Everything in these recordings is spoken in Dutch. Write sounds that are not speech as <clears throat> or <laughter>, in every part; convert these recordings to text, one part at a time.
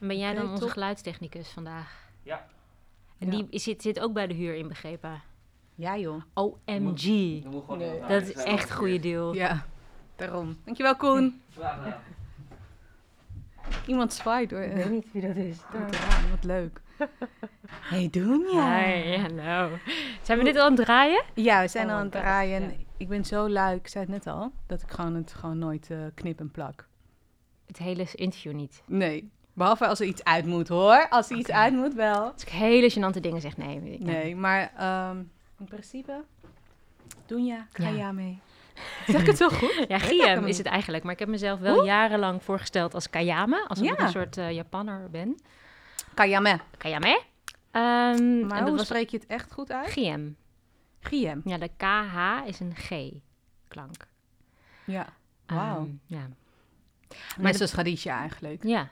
En ben jij dan onze top. geluidstechnicus vandaag? Ja. En Ja. die is- zit, zit ook bij de huur inbegrepen. Ja, joh. OMG. Moet gewoon Nee. Dat is echt een goede deal. Ja, daarom. Dankjewel, Koen. Iemand zwaait door. Ik weet niet wie dat is. Eraan, wat leuk. <laughs> Hey, doen ja. Hi, hallo. Zijn we dit al aan het draaien? Ja, we zijn Oh al aan het draaien. ja. Ik ben zo lui, ik zei het net al, dat ik gewoon het gewoon nooit eh, knip en plak. Het hele interview niet. Nee. Behalve als er iets uit moet, hoor. Als er iets uit moet, wel. Als ik hele gênante dingen zeg, nee. niet. Nee, maar ehm, in principe, doen ja, ga Ja. mee. <laughs> Zeg ik het zo goed? Ja, hem is het eigenlijk. Maar ik heb mezelf wel Hoe? jarenlang voorgesteld als Kayame. Alsof ik Ja. een soort eh, Japanner ben. Kayame. Kayame. Ehm Maar en hoe was spreek je het echt goed uit? Guillaume. Giem. Ja, de KH is een G-klank. Ja. Wauw. Ehm, ja. Net zoals eigenlijk. Ja,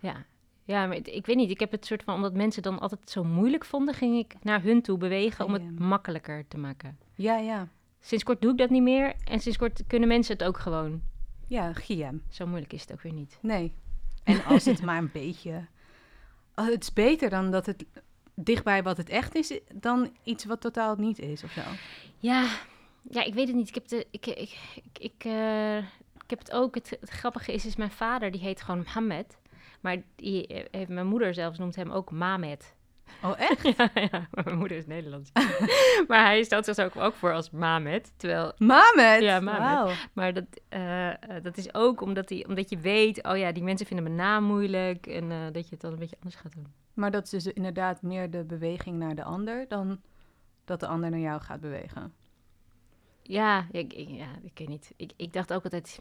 ja. Ja, maar ik weet niet. Ik heb het soort van, omdat mensen dan altijd zo moeilijk vonden, ging ik naar hun toe bewegen om het makkelijker te maken. Ja, ja. Sinds kort doe ik dat niet meer. En sinds kort kunnen mensen het ook gewoon. Ja, Giem. Zo moeilijk is het ook weer niet. Nee. En als het maar een <laughs> beetje... Oh, het is beter dan dat het dichtbij wat het echt is, dan iets wat totaal niet is of zo. Ja, ja ik weet het niet. Ik heb, de, ik, ik, ik, ik, eh, ik heb het ook. Het, het grappige is, is mijn vader, die heet gewoon Mohammed. Maar die, eh, heeft mijn moeder zelfs noemt hem ook Mamet. Oh, <laughs> echt? ja, mijn moeder is Nederlands. <laughs> maar hij stelt zich ook, ook voor als Mamet. Terwijl Mamet? Ja, Mamet. Maar dat, eh, eh, dat is ook omdat, die, omdat je weet, oh ja, die mensen vinden mijn naam moeilijk. En dat je het dan een beetje anders gaat doen. Maar dat is dus inderdaad meer de beweging naar de ander dan dat de ander naar jou gaat bewegen. Ja, ik, ik- ja, ik weet niet. Ik, ik dacht ook altijd,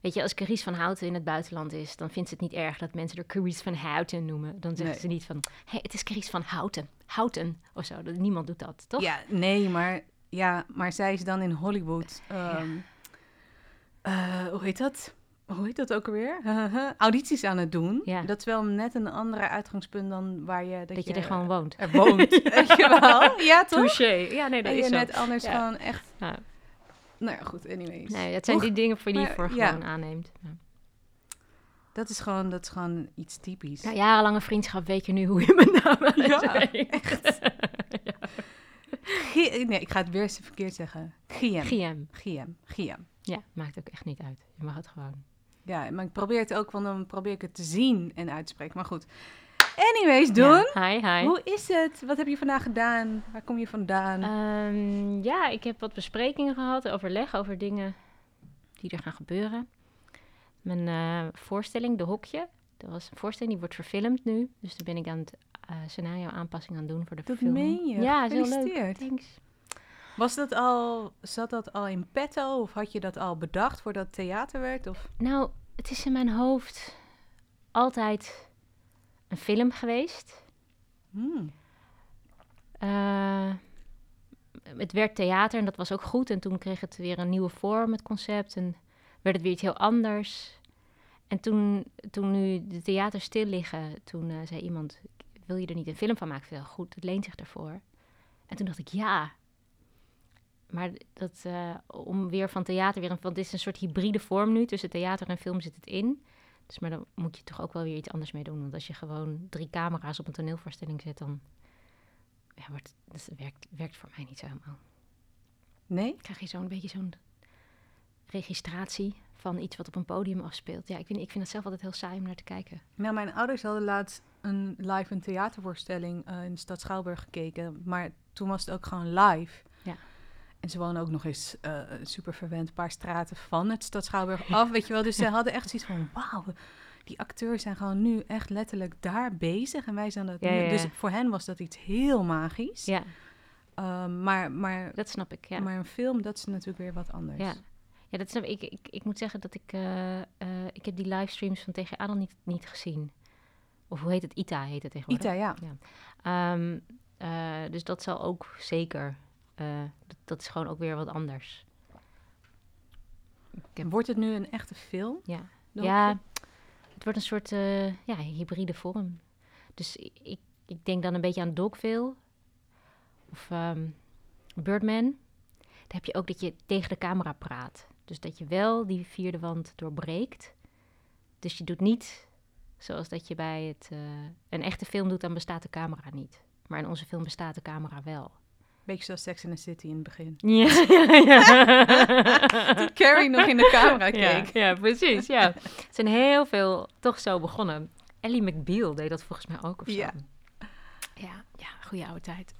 weet je, als Carice van Houten in het buitenland is, dan vindt ze het niet erg dat mensen er Carice van Houten noemen. Dan zeggen Nee. ze niet van, hé, hey, het is Carice van Houten. Houten of zo. Dat, niemand doet dat, toch? Ja, nee, maar, ja, maar zij is dan in Hollywood. ehm, eh, hoe heet dat? Hoe heet dat ook alweer? <laughs> Audities aan het doen. Ja. Dat is wel net een andere uitgangspunt dan waar je... Dat, Dat je er gewoon woont. er woont. <laughs> Weet je wel? Ja, toch? Touché. Ja, nee, dat En is je zo. net anders Ja. gewoon echt... Ja. Nou ja, goed, anyways. Nee, dat zijn die dingen voor die je voor ja. gewoon aanneemt. Ja. Dat is gewoon, dat is gewoon iets typisch. Na jarenlange vriendschap weet je nu hoe je mijn naam Ja, uitspreekt. Gie- <laughs> nee, ik ga het weer eens verkeerd zeggen. Giem. Giem. Giem. Giem. Ja, maakt ook echt niet uit. Je mag het gewoon. Ja, maar ik probeer het ook, want dan probeer ik het te zien en uit te spreken. Maar goed. Anyways, doen. Ja. Hi, hi. Hoe is het? Wat heb je vandaag gedaan? Waar kom je vandaan? Ehm, ja, ik heb wat besprekingen gehad, overleg over dingen die er gaan gebeuren. Mijn eh, voorstelling, De Hokje, dat was een voorstelling die wordt verfilmd nu. Dus daar ben ik aan het eh, scenario aanpassing aan doen voor de Dat film. meen je? Ja, heel leuk. Gefeliciteerd. Thanks. Was dat al, zat dat al in petto? Of had je dat al bedacht voordat het theater werd? Of? Nou, het is in mijn hoofd altijd een film geweest. Hmm. Eh, het werd theater en dat was ook goed. En toen kreeg het weer een nieuwe vorm, het concept. En werd het weer iets heel anders. En toen, toen nu de theaters stil liggen, toen eh, zei iemand... Wil je er niet een film van maken? Ik zei, goed, het leent zich ervoor. En toen dacht ik, ja. Maar dat, eh, om weer van theater weer... Een, want dit is een soort hybride vorm nu. Tussen theater en film zit het in. Dus maar dan moet je toch ook wel weer iets anders mee doen. Want als je gewoon drie camera's op een toneelvoorstelling zet... dan ja, het, dat werkt, werkt voor mij niet zo helemaal. Nee? Krijg je zo'n beetje zo'n registratie van iets wat op een podium afspeelt. Ja, ik, niet, ik vind het zelf altijd heel saai om naar te kijken. Nou, mijn ouders hadden laatst een live een theatervoorstelling eh, in de stad Schouwburg gekeken. Maar toen was het ook gewoon live. Ja. En ze wonen ook nog eens eh, super verwend een paar straten van het stad Schouwburg af, weet je wel. Dus ze <laughs> hadden echt zoiets van, wauw, die acteurs zijn gewoon nu echt letterlijk daar bezig. En wij zijn dat Ja, nu. ja, ja. Dus voor hen was dat iets heel magisch. Ja, Ehm, maar, maar, dat snap ik. Ja, maar een film, dat is natuurlijk weer wat anders. ja. ja dat snap ik. ik. Ik, ik moet zeggen dat ik... eh, eh, ik heb die livestreams van TGA nog niet, niet gezien. Of hoe heet het? ITA heet het tegenwoordig. Ita, ja. Ehm, eh, dus dat zal ook zeker... eh, dat, is gewoon ook weer wat anders. Heb- Wordt het nu een echte film? Ja. Ja, het wordt een soort eh, ja, hybride vorm. Dus ik, ik denk dan een beetje aan Dogville of ehm, Birdman. Dan heb je ook dat je tegen de camera praat. Dus dat je wel die vierde wand doorbreekt. Dus je doet niet Zoals dat je bij het, eh, een echte film doet, dan bestaat de camera niet. Maar in onze film bestaat de camera wel. Beetje zoals Sex in the City in het begin. <laughs> Ja, ja, <laughs> Toen Carrie nog in de camera ja, keek. ja, precies. Ja. Het zijn heel veel toch zo begonnen. Ellie McBeal deed dat volgens mij ook of zo. Ja. Ja, ja goede oude tijd.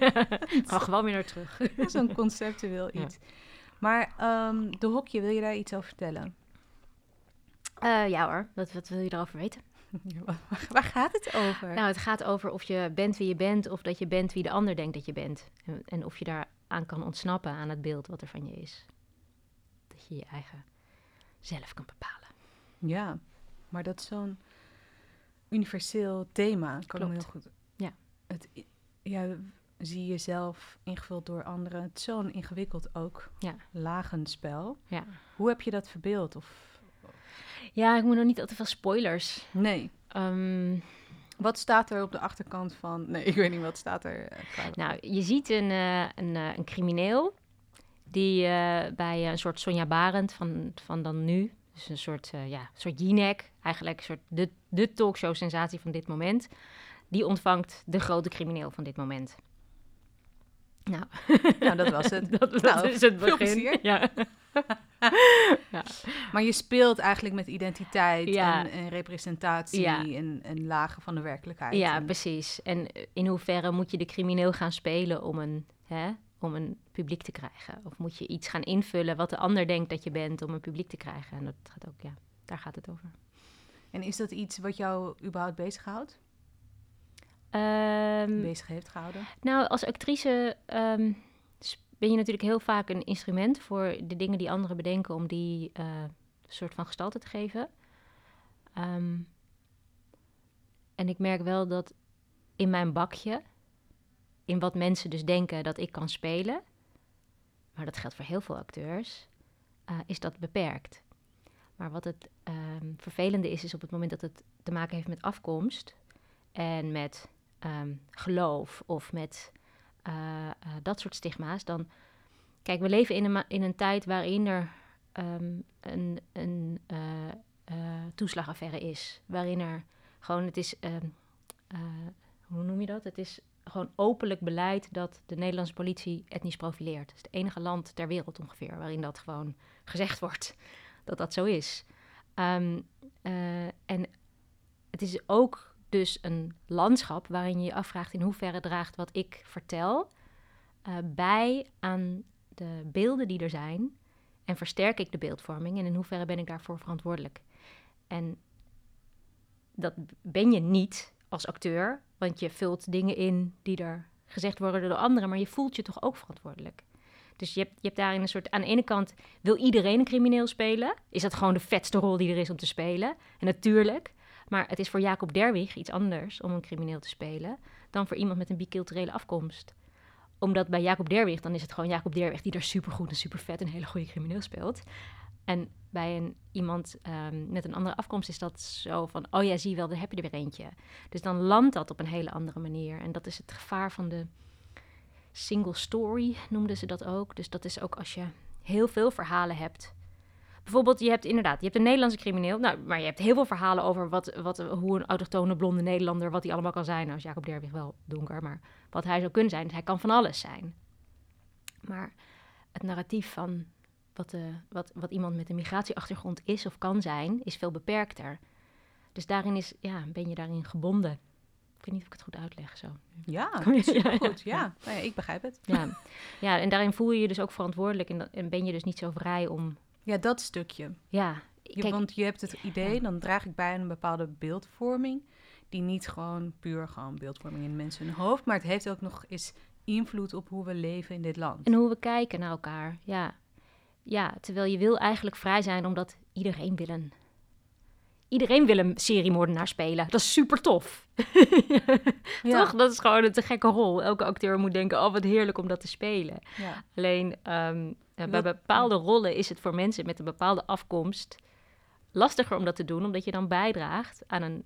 <laughs> Ga gewoon weer naar terug. Zo'n conceptueel Ja. iets. Maar ehm, de hokje, wil je daar iets over vertellen? Eh, ja hoor, wat, wat wil je erover weten? Waar, waar gaat het over? Nou, het gaat over of je bent wie je bent of dat je bent wie de ander denkt dat je bent. En, en of je daar aan kan ontsnappen aan het beeld wat er van je is. Dat je je eigen zelf kan bepalen. Ja, maar dat is zo'n universeel thema. Kan ik heel Klopt. goed. Ja. Het, ja, zie jezelf ingevuld door anderen. Het is zo'n ingewikkeld ook Ja. lagenspel. Ja. Hoe heb je dat verbeeld? Of ja, ik moet nog niet al te veel spoilers. nee? Ehm, Wat staat er op de achterkant van? Nee, <laughs> ik weet niet wat staat er. eh, nou, je ziet een, eh, een, eh, een crimineel die bij een soort Sonja Barend van, van dan nu, dus een soort, ja, soort Jinek, eigenlijk een soort de, de talkshow-sensatie van dit moment, die ontvangt de grote crimineel van dit moment. Nou, Nou, dat was het. dat, <laughs> dat Nou, is het begin. plezier. <laughs> Ja. Maar je speelt eigenlijk met identiteit Ja. en, en representatie Ja. en, en lagen van de werkelijkheid. ja, En- precies. En in hoeverre moet je de crimineel gaan spelen om een, hè, om een publiek te krijgen? Of moet je iets gaan invullen wat de ander denkt dat je bent om een publiek te krijgen? En dat gaat ook, ja, daar gaat het over. En is dat iets wat jou überhaupt bezighoudt? Ehm, Bezig heeft gehouden? nou, als actrice ehm, ben je natuurlijk heel vaak een instrument voor de dingen die anderen bedenken om die eh, soort van gestalte te geven. Ehm, en ik merk wel dat in mijn bakje, in wat mensen dus denken dat ik kan spelen, maar dat geldt voor heel veel acteurs, eh, is dat beperkt. Maar wat het vervelende is, is op het moment dat het te maken heeft met afkomst en met ehm, geloof of met eh, eh, dat soort stigma's, dan... Kijk, we leven in een, in een tijd waarin er ehm, een, een eh, toeslagaffaire is. Waarin er gewoon, het is, ehm, eh, hoe noem je dat? Het is gewoon openlijk beleid dat de Nederlandse politie etnisch profileert. Het is het enige land ter wereld ongeveer waarin dat gewoon gezegd wordt <laughs> dat dat zo is. En het is ook dus een landschap waarin je je afvraagt in hoeverre draagt wat ik vertel eh, bij aan de beelden die er zijn en versterk ik de beeldvorming en in hoeverre ben ik daarvoor verantwoordelijk. En dat ben je niet als acteur, want je vult dingen in die er gezegd worden door anderen, maar je voelt je toch ook verantwoordelijk. Dus je hebt, je hebt daarin een soort. Aan de ene kant wil iedereen een crimineel spelen. Is dat gewoon de vetste rol die er is om te spelen? En natuurlijk. Maar het is voor Jacob Derwig iets anders om een crimineel te spelen. dan voor iemand met een biculturele afkomst. Omdat bij Jacob Derwig, dan is het gewoon Jacob Derwig die daar supergoed en super vet en een hele goede crimineel speelt. En bij een, iemand ehm, met een andere afkomst is dat zo van: oh ja, zie wel, daar heb je er weer eentje. Dus dan landt dat op een hele andere manier. En dat is het gevaar van de single story, noemden ze dat ook. Dus dat is ook als je heel veel verhalen hebt. Bijvoorbeeld, je hebt inderdaad, je hebt een Nederlandse crimineel, nou, maar je hebt heel veel verhalen over wat, wat, hoe een autochtone blonde Nederlander, wat hij allemaal kan zijn. Nou is Jacob Derwig wel donker, maar wat hij zou kunnen zijn, hij kan van alles zijn. Maar het narratief van wat, de, wat, wat iemand met een migratieachtergrond is of kan zijn, is veel beperkter. Dus daarin is, ja, ben je daarin gebonden. Ik weet niet of ik het goed uitleg zo. Ja, <laughs> supergoed. ja, Ja, Nou ja, ik begrijp het. Ja, ja en daarin voel je je dus ook verantwoordelijk en, dan- en ben je dus niet zo vrij om, Ja, dat stukje. ja, Je, kijk, want je hebt het idee, dan draag ik bij aan een bepaalde beeldvorming. Die niet gewoon puur gewoon beeldvorming in mensen hun hoofd. Maar het heeft ook nog eens invloed op hoe we leven in dit land. En hoe we kijken naar elkaar, ja. Ja, terwijl je wil eigenlijk vrij zijn omdat iedereen wil een... Iedereen wil een seriemoordenaar spelen. Dat is super tof. <laughs> Ja. Toch? Dat is gewoon een te gekke rol. Elke acteur moet denken, oh wat heerlijk om dat te spelen. Ja. Alleen ehm, eh, bij bepaalde rollen is het voor mensen met een bepaalde afkomst lastiger om dat te doen, omdat je dan bijdraagt aan een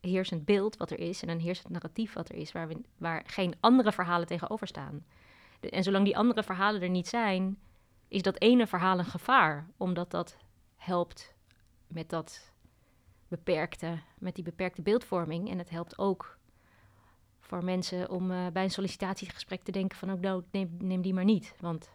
heersend beeld wat er is en een heersend narratief wat er is, waar, we, waar geen andere verhalen tegenover staan. De- en zolang die andere verhalen er niet zijn, is dat ene verhaal een gevaar, omdat dat helpt met dat beperkte, met die beperkte beeldvorming. En het helpt ook voor mensen om eh, bij een sollicitatiegesprek te denken van... oh, nou, neem, neem die maar niet. Want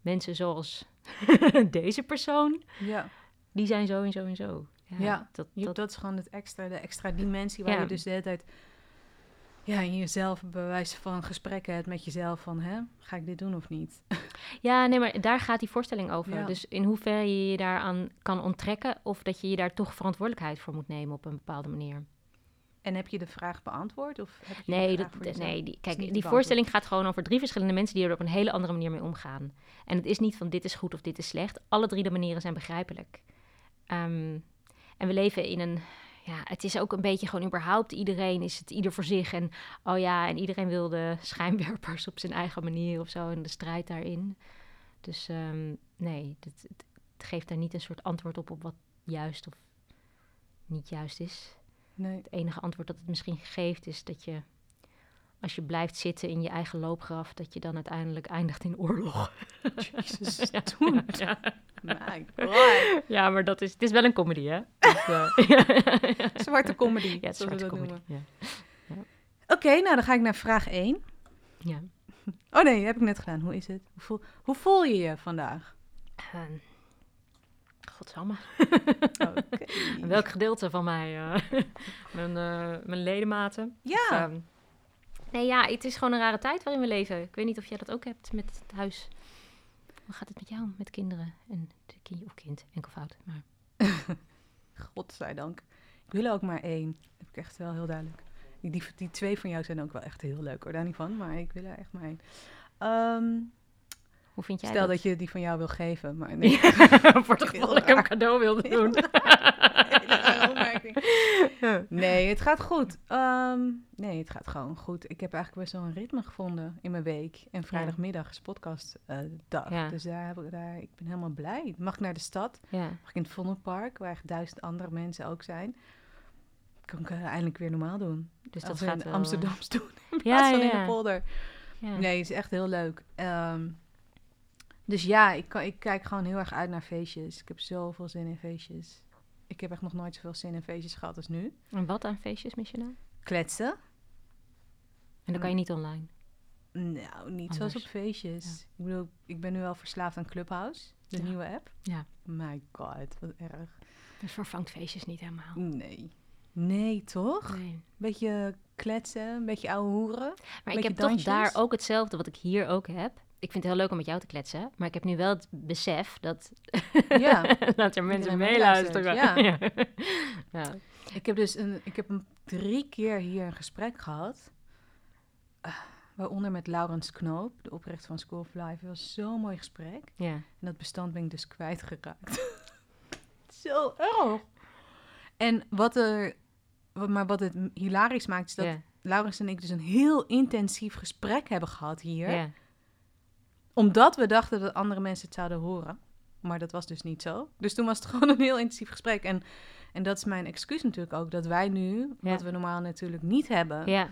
mensen zoals <laughs> deze persoon, Ja. die zijn zo en zo en zo. Ja, dat, dat, dat is gewoon het extra, de extra dimensie waar Ja. je dus de hele tijd ja, in jezelf bij wijze van gesprekken met jezelf van, hè, ga ik dit doen of niet? <laughs> Ja, nee, maar daar gaat die voorstelling over. Ja. Dus in hoeverre je je daaraan kan onttrekken... of dat je je daar toch verantwoordelijkheid voor moet nemen op een bepaalde manier. En heb je de vraag beantwoord? Of heb je Nee, dat, nee die, kijk, die voorstelling gaat gewoon over drie verschillende mensen die er op een hele andere manier mee omgaan. En het is niet van dit is goed of dit is slecht. Alle drie de manieren zijn begrijpelijk. Ehm, en we leven in een. Ja, het is ook een beetje gewoon überhaupt. Iedereen is het ieder voor zich. En oh ja, en iedereen wil de <laughs> schijnwerpers op zijn eigen manier of zo. En de strijd daarin. Dus ehm, nee, het, het, het geeft daar niet een soort antwoord op op wat juist of niet juist is. Nee. Het enige antwoord dat het misschien geeft is dat je, als je blijft zitten in je eigen loopgraf, dat je dan uiteindelijk eindigt in oorlog. <laughs> Jezus, <laughs> Ja. toen. Ja. My god. ja, maar dat is, het is wel een comedy, hè? Dus, eh, <laughs> Zwarte comedy, ja, zwarte comedy. Ja. Oké, nou dan ga ik naar vraag 1. ja. Oh nee, heb ik net gedaan. Hoe is het? Hoe voel, hoe voel je je vandaag? Ehm, Godsamme. Welk gedeelte van mij? eh, mijn, eh, mijn ledematen? Ja, Ehm, nee, ja, het is gewoon een rare tijd waarin we leven. Ik weet niet of jij dat ook hebt met het huis. Hoe gaat het met jou, met kinderen? En de kind, of kind, enkelvoud. Maar <laughs> godzijdank. Ik wil er ook maar één. Dat heb ik echt wel heel duidelijk. Die, die, twee van jou zijn ook wel echt heel leuk hoor, daar niet van. Maar ik wil er echt maar één. Ehm, hoe vind jij stel dat? dat? je die van jou wil geven, maar <laughs> nee. Voor het geval ik hem cadeau wilde doen. Nee, het gaat goed. Ehm, nee, het gaat gewoon goed. Ik heb eigenlijk best wel een ritme gevonden in mijn week. En vrijdagmiddag is podcast eh. Dus daar heb ik, daar, ik ben helemaal blij. Mag ik naar de stad? Mag ik in het Vondelpark, waar echt duizend andere mensen ook zijn? Kan ik eh, eindelijk weer normaal doen. Dus dat gaat in wel, Amsterdam <laughs> doen, in Ja, plaats van in de polder. Ja. Nee, het is echt heel leuk. Ehm, dus ja, ik, kan, ik kijk gewoon heel erg uit naar feestjes. Ik heb zoveel zin in feestjes. Ik heb echt nog nooit zoveel zin in feestjes gehad als nu. En wat aan feestjes mis je nou? Kletsen? En dan kan je niet online. Nou, niet zoals op feestjes. Ik bedoel, ik ben nu wel verslaafd aan Clubhouse, de Ja. nieuwe app. Ja. My god, wat erg. Dus vervangt feestjes niet helemaal. Nee. Nee, toch? Nee. Beetje kletsen, een beetje ouwe hoeren. Maar ik heb toch daar ook hetzelfde wat ik hier ook heb. Ik vind het heel leuk om met jou te kletsen. Maar ik heb nu wel het besef dat... <laughs> Ja. <laughs> dat er mensen meeluisteren. <laughs> Ja. ja. Ik heb dus een, ik heb een, drie keer hier een gesprek gehad. Ah, waaronder met Laurens Knoop, de oprichter van School of Life. Het was zo'n mooi gesprek. ja. En dat bestand ben ik dus kwijtgeraakt. Zo erg. En wat er, wat- maar wat het hilarisch maakt, is dat ja. Laurens en ik dus een heel intensief gesprek hebben gehad hier. Omdat we dachten dat andere mensen het zouden horen. Maar dat was dus niet zo. Dus toen was het <laughs> gewoon een heel intensief gesprek. En, en dat is mijn excuus natuurlijk ook, dat wij nu, Ja. wat we normaal natuurlijk niet hebben, ja.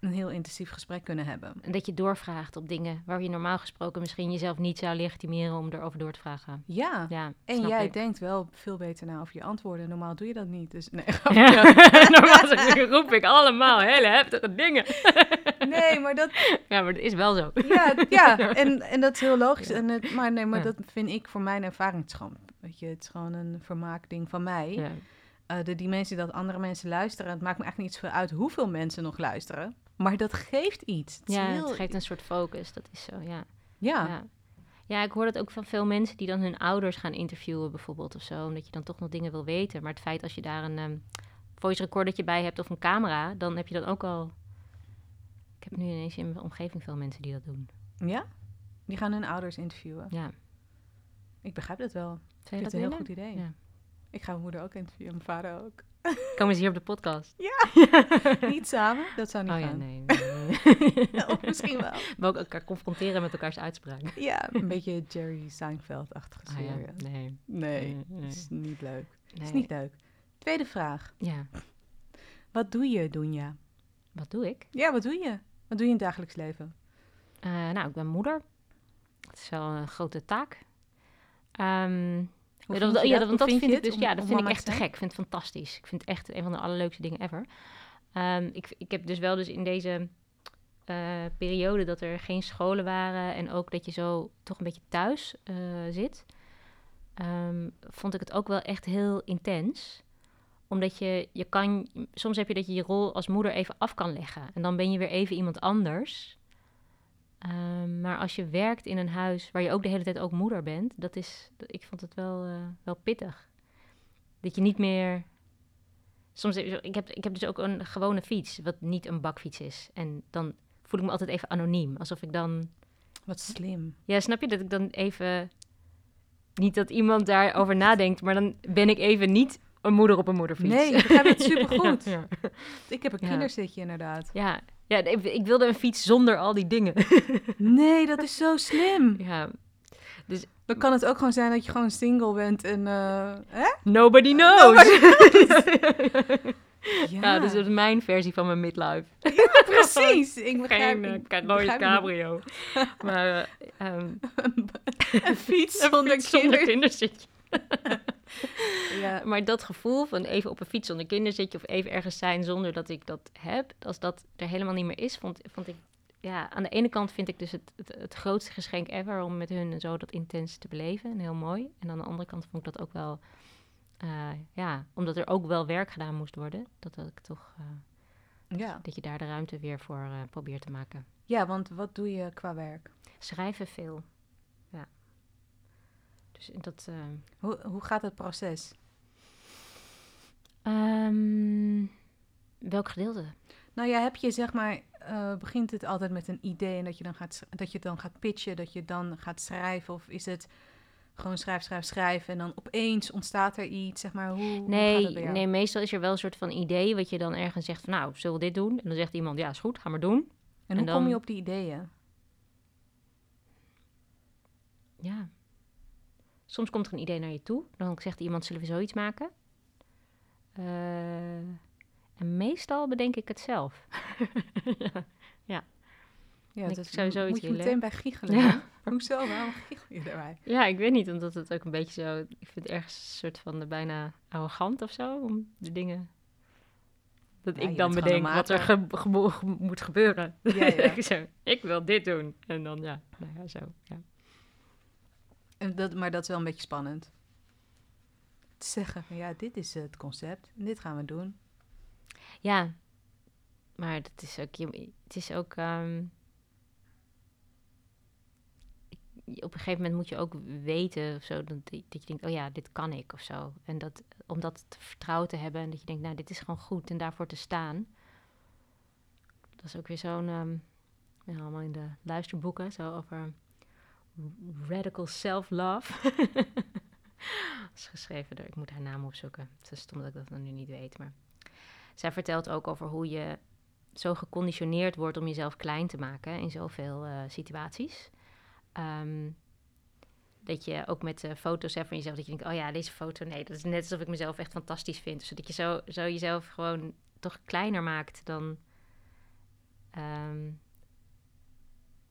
een heel intensief gesprek kunnen hebben. En dat je doorvraagt op dingen waar je normaal gesproken misschien jezelf niet zou legitimeren om erover door te vragen. Ja. Ja, En jij ik. denkt wel veel beter na over je antwoorden. Normaal doe je dat niet. Dus nee. <laughs> <laughs> Normaal roep ik allemaal hele heftige dingen. Nee maar dat, <laughs> Ja, maar dat is wel zo. ja, <laughs> ja. En, en dat is heel logisch. Ja. En het, maar nee, maar Ja. dat vind ik voor mijn ervaring. Het gewoon, weet je, het is gewoon een vermaakding van mij. Ja. Eh, de dimensie dat andere mensen luisteren. Het maakt me eigenlijk niet zoveel uit hoeveel mensen nog luisteren. Maar dat geeft iets. Het Ja, heel- het geeft een soort focus. Dat is zo, ja. Ja, ja. Ja, ik hoor dat ook van veel mensen die dan hun ouders gaan interviewen bijvoorbeeld of zo. Omdat je dan toch nog dingen wil weten. Maar het feit als je daar een ehm, voice recordertje bij hebt of een camera, dan heb je dat ook al... Ik heb nu ineens in mijn omgeving veel mensen die dat doen. ja. Die gaan hun ouders interviewen. Ja. Ik begrijp dat wel. Ik vind het een heel goed idee. Ja. Ik ga mijn moeder ook interviewen, mijn vader ook. <laughs> Komen ze hier op de podcast? <laughs> niet samen, dat zou niet Oh ja, nee. <laughs> nee. of misschien wel. We ook elkaar confronteren met elkaars uitspraken. Ja, een beetje Jerry Seinfeld-achtige Ah ja, nee. Nee, Nee, nee. dat is niet leuk. Dat is Nee. niet leuk. Tweede vraag. Ja, Wat doe je, Doenja? wat doe ik? Ja, wat doe je? Wat doe je in het dagelijks leven? Eh, nou, ik ben moeder. Dat is wel een grote taak. Ehm, Ja, dat, ja, dat? vind ik dus, om- ja, dat vind ik echt te gek. Ik vind het fantastisch. Ik vind het echt een van de allerleukste dingen ever. Ehm, ik, ik heb dus wel dus in deze eh, periode dat er geen scholen waren en ook dat je zo toch een beetje thuis eh, zit, ehm, vond ik het ook wel echt heel intens. Omdat je, je kan, soms heb je dat je je rol als moeder even af kan leggen. En dan ben je weer even iemand anders. Ehm, maar als je werkt in een huis waar je ook de hele tijd ook moeder bent, dat is, ik vond het wel, eh, wel pittig. Dat je niet meer. Soms ik heb ik heb dus ook een gewone fiets, wat niet een bakfiets is. En dan voel ik me altijd even anoniem, alsof ik dan. Wat slim. Ja, snap je dat ik dan even. Niet dat iemand daarover nadenkt, maar dan ben ik even niet een moeder op een moederfiets. Nee, ik begrijp het <laughs> supergoed. ja, ja. Ik heb een Ja. kinderzitje inderdaad. Ja, ja, ik, ik wilde een fiets zonder al die dingen. <laughs> Nee, dat is zo slim. ja, Dan kan het ook gewoon zijn dat je gewoon single bent en... eh, hè? nobody knows. Ja, <laughs> Ja, dus dat is mijn versie van mijn midlife. precies. Ik begrijp, Geen uh, het. Cabrio. maar eh, ehm, Een fiets een zonder fiets zonder kinderzitje. <laughs> Ja. Maar dat gevoel van even op een fiets zonder kinderzitje... of even ergens zijn zonder dat ik dat heb... als dat er helemaal niet meer is, vond, vond ik... Ja, aan de ene kant vind ik dus het, het, het grootste geschenk ever... om met hun zo dat intens te beleven. En heel mooi. En aan de andere kant vond ik dat ook wel... eh, ja, omdat er ook wel werk gedaan moest worden... dat, dat ik toch... eh, Ja. dat je daar de ruimte weer voor eh, probeert te maken. ja, want wat doe je qua werk? Schrijven veel. Dus dat. eh, Hoe, hoe gaat het proces? ehm, welk gedeelte? Nou ja, heb je zeg maar, eh, begint het altijd met een idee en dat je dan gaat, dat je dan gaat pitchen, dat je dan gaat schrijven? Of is het gewoon schrijf, schrijf, schrijf en dan opeens ontstaat er iets? Zeg maar, hoe, Nee, nee, meestal is er wel een soort van idee wat je dan ergens zegt van nou, zullen we dit doen? En dan zegt iemand, ja, is goed, ga maar doen. En hoe en kom je dan- op die ideeën? Ja. Soms komt er een idee naar je toe. Dan zegt iemand, zullen we zoiets maken? Eh, en meestal bedenk ik het zelf. <laughs> ja. Ja, dat zou moet zoiets je willen. meteen bij giechelen. Ja. Hoezo? Waarom giechel je daarbij? ja, ik weet niet, omdat het ook een beetje zo... Ik vind het ergens een soort van de bijna arrogant of zo, om de dingen... Dat Ja, ik dan bedenk wat er ge- ge- moet gebeuren. Ja, <laughs> zo, ik wil dit doen. En dan, ja, nou ja, zo. Ja. Dat, maar dat is wel een beetje spannend. Te zeggen ja, dit is het concept en dit gaan we doen. Ja, maar dat is ook, je- het is ook, ehm, op een gegeven moment moet je ook weten of zo, dat, dat je denkt, oh ja, dit kan ik of zo. En dat, om dat te vertrouwen te hebben en dat je denkt, nou, dit is gewoon goed en daarvoor te staan. Dat is ook weer zo'n, ehm, ja, allemaal in de luisterboeken, zo over radical self-love. <laughs> Is geschreven door, ik moet haar naam opzoeken. Het is stom dat ik dat dan nu niet weet, maar... Zij vertelt ook over hoe je zo geconditioneerd wordt om jezelf klein te maken in zoveel eh, situaties. Ehm, dat je ook met foto's hebt van jezelf, dat je denkt, oh ja, deze foto, nee, dat is net alsof ik mezelf echt fantastisch vind. Dus dat je zo, zo jezelf gewoon toch kleiner maakt dan... ehm,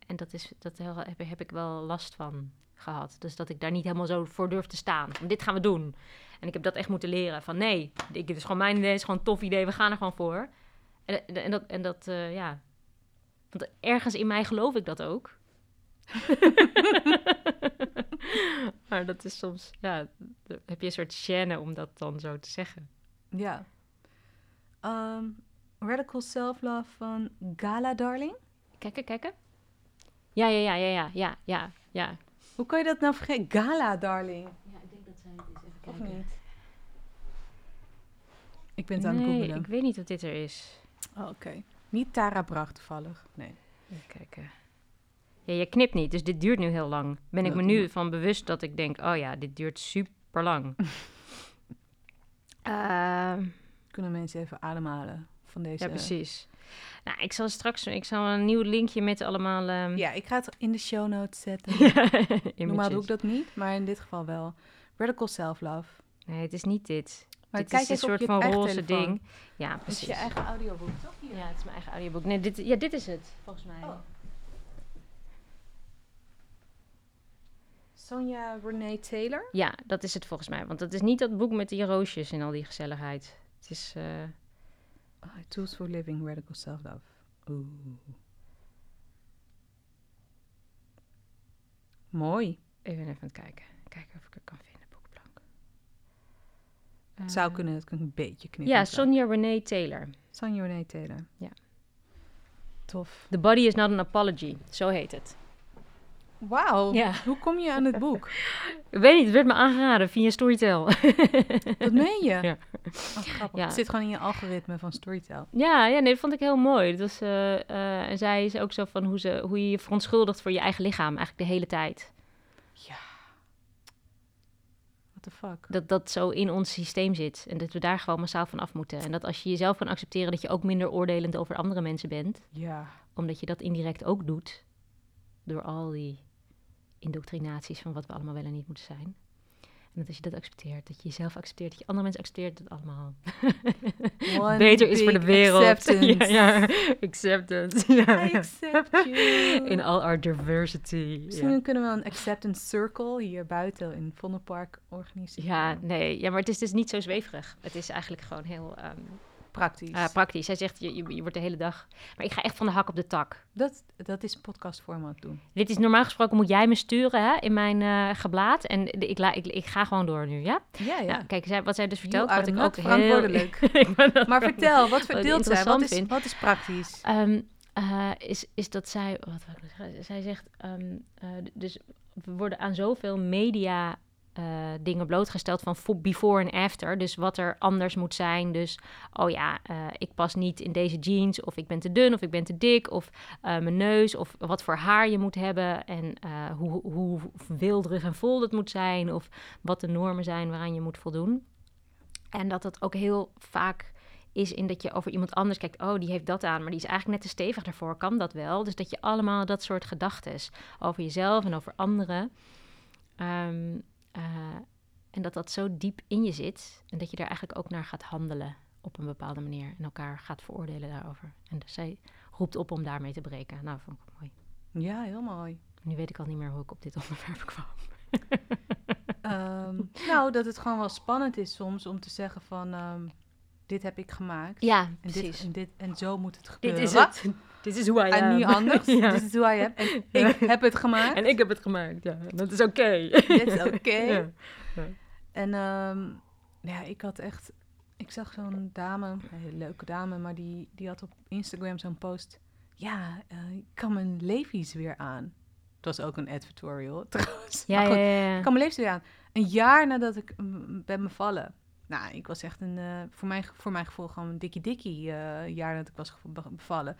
en dat, is, dat heb, heb ik wel last van gehad. Dus dat ik daar niet helemaal zo voor durf te staan. Dit gaan we doen. En ik heb dat echt moeten leren. Van nee, ik, het is gewoon mijn idee, het is gewoon een tof idee, we gaan er gewoon voor. En, en, dat, en dat eh, ja. Want ergens in mij geloof ik dat ook. <laughs> maar dat is soms, ja, dan heb je een soort chaîne om dat dan zo te zeggen. Ja. Ehm, Radical Self-Love van Gala Darling. Kijken, kijken. Ja, ja, ja, ja, ja, ja, ja, ja. Hoe kan je dat nou vergeten? Gala Darling. Ja, ik denk dat zij het is. Even Of niet? Ik ben het aan het Nee, googelen. ik weet niet of dit er is. Oh, Oké. Niet Tara Bracht toevallig. Nee. Even kijken. Ja, je knipt niet, dus dit duurt nu heel lang. Ben ik me nu van bewust dat ik denk, oh ja, dit duurt super lang. <laughs> Ehm, Kunnen mensen even ademhalen van deze... ja, precies. Nou, ik zal straks ik zal een nieuw linkje met allemaal... ehm, Ja, ik ga het in de show notes zetten. <laughs> Normaal doe ik dat niet, maar in dit geval wel. Radical Self-Love. Nee, het is niet dit. Maar dit kijk is een soort van roze ding. Ja, Het is precies. je eigen audioboek, toch? Hier. Ja, het is mijn eigen audioboek. Nee, dit, ja, dit is het, volgens mij. Oh. Sonja Renee Taylor. Ja, dat is het volgens mij. Want dat is niet dat boek met die roosjes en al die gezelligheid. Het is... eh, Tools for Living Radical Self-Love. Oeh. Mooi. Ik ben even aan het kijken. Kijken of ik het kan vinden, boekplank. Het zou Eh, kunnen dat ik een beetje knippen. Ja, Sonja Renee Taylor. Sonja Renee Taylor. Ja. Tof. The Body is Not an Apology. Zo heet het. Wauw. Ja. Hoe kom je aan het boek? Ik weet niet, het werd me aangeraden via Storytel. <laughs> Dat meen je? Ja. Oh, grappig. Ja. Het zit gewoon in je algoritme van Storytel. ja, ja, nee, dat vond ik heel mooi. Dat was, eh, eh, en zij is ook zo van hoe, ze, hoe je je verontschuldigt voor je eigen lichaam, eigenlijk de hele tijd. Ja. What the fuck? Dat dat zo in ons systeem zit. En dat we daar gewoon massaal van af moeten. En dat als je jezelf kan accepteren, dat je ook minder oordelend over andere mensen bent. Ja. Omdat je dat indirect ook doet. Door al die indoctrinaties van wat we allemaal wel en niet moeten zijn. En dat als je dat accepteert, dat je jezelf accepteert, dat je andere mensen accepteert, dat het allemaal <laughs> beter is voor de wereld. acceptance. <laughs> ja, ja, acceptance. Ja. I accept you. <laughs> In all our diversity. Misschien kunnen we een acceptance circle hier buiten in Vondelpark organiseren. ja, nee. Ja, maar het is dus niet zo zweverig. Het is eigenlijk gewoon heel ehm, Praktisch. ah, praktisch. Hij zegt, je, je, je wordt de hele dag... Maar ik ga echt van de hak op de tak. dat, dat is podcastformat doen. Dit is normaal gesproken, moet jij me sturen hè, in mijn eh geblaad. En ik, la, ik, ik ga gewoon door nu, ja? Ja, ja. Nou, kijk, zij, wat zij dus vertelt, wat ik ook heel... verantwoordelijk. <laughs> dat maar vertel, wat verdeelt zij? Wat is, vind. wat is praktisch? Ehm, eh, is, is dat zij, wat wil ik nou zeggen? Zij zegt, ehm, eh, dus we worden aan zoveel media eh, dingen blootgesteld van fo- before en after. Dus wat er anders moet zijn. Dus, oh ja, eh, ik pas niet in deze jeans. Of ik ben te dun, of ik ben te dik. Of eh, mijn neus, of wat voor haar je moet hebben. En hoe, hoe wilderig en vol dat moet zijn. Of wat de normen zijn waaraan je moet voldoen. En dat dat ook heel vaak is in dat je over iemand anders kijkt. Oh, die heeft dat aan, maar die is eigenlijk net te stevig daarvoor. Kan dat wel? Dus dat je allemaal dat soort gedachten over jezelf en over anderen. ehm, eh, en dat dat zo diep in je zit. En dat je daar eigenlijk ook naar gaat handelen op een bepaalde manier. En elkaar gaat veroordelen daarover. En dus zij roept op om daarmee te breken. Nou, vond ik mooi. Ja, heel mooi. Nu weet ik al niet meer hoe ik op dit onderwerp kwam. Ehm, <laughs> nou, dat het gewoon wel spannend is soms om te zeggen van... ehm, dit heb ik gemaakt. Ja, en, dit, precies. en, dit, en zo moet het Dit gebeuren. is het. <laughs> Dit is hoe hij En niet anders. <laughs> ja. Dit is hoe hij hebt. En <laughs> ik heb het gemaand. En ik heb het gemaakt, ja. Dat is oké. Dit is <laughs> oké. Ja. En ehm, ja, ik had echt... Ik zag zo'n dame, een hele leuke dame, maar die, die had op Instagram zo'n post. Ja, eh, ik kan mijn levies weer aan. Het was ook een advertorial trouwens. Ja, ja, goed, ja. Ik kan mijn levies weer aan. Een jaar nadat ik mm, ben bevallen. Nou, ik was echt een, eh, voor, mijn, voor mijn gevoel gewoon een dikkie dikkie eh, jaar nadat ik was bevallen.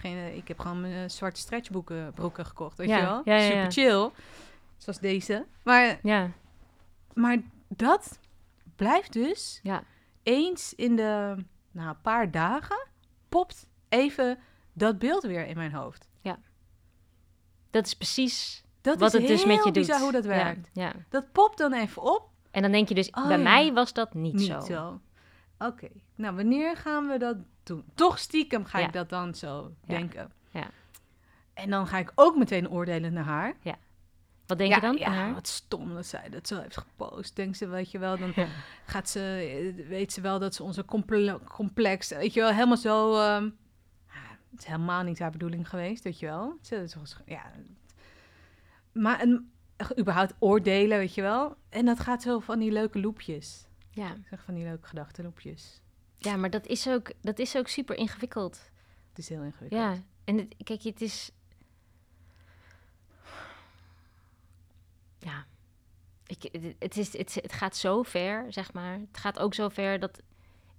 Geen, eh, ik heb gewoon mijn eh, zwarte stretchboeken broeken gekocht, weet Ja, je wel? ja, ja, Super ja. chill. Zoals deze. Maar Ja, maar dat blijft dus ja. eens in de nou, een paar dagen popt even dat beeld weer in mijn hoofd. Dat is precies Dat wat is het dus met je doet. bizar hoe dat Ja, werkt. Ja, Dat popt dan even op. En dan denk je dus, Oh, bij ja. mij was dat niet, Niet zo. zo. Oké, nou wanneer gaan we dat doen? Toch stiekem ga Ja. ik dat dan zo Ja. denken. Ja. En dan ga ik ook meteen oordelen naar haar. Wat denk ja, je dan ja, haar? wat stom dat zij dat zo heeft gepost. Denkt ze, weet je wel, dan Ja. gaat ze, eh, weet ze wel dat ze onze comple- complex, weet je wel, helemaal zo. ehm, ja, het is helemaal niet haar bedoeling geweest, weet je wel. Ze, ja, maar een, überhaupt oordelen, weet je wel. En dat gaat zo van die leuke loepjes. Ja. Ik zeg van die leuke gedachtenloepjes. ja, maar dat is, ook, dat is ook super ingewikkeld. Het is heel ingewikkeld. Ja, en het, kijk, het is... Ja, ik, het, het, is, het, het gaat zo ver, zeg maar. Het gaat ook zo ver dat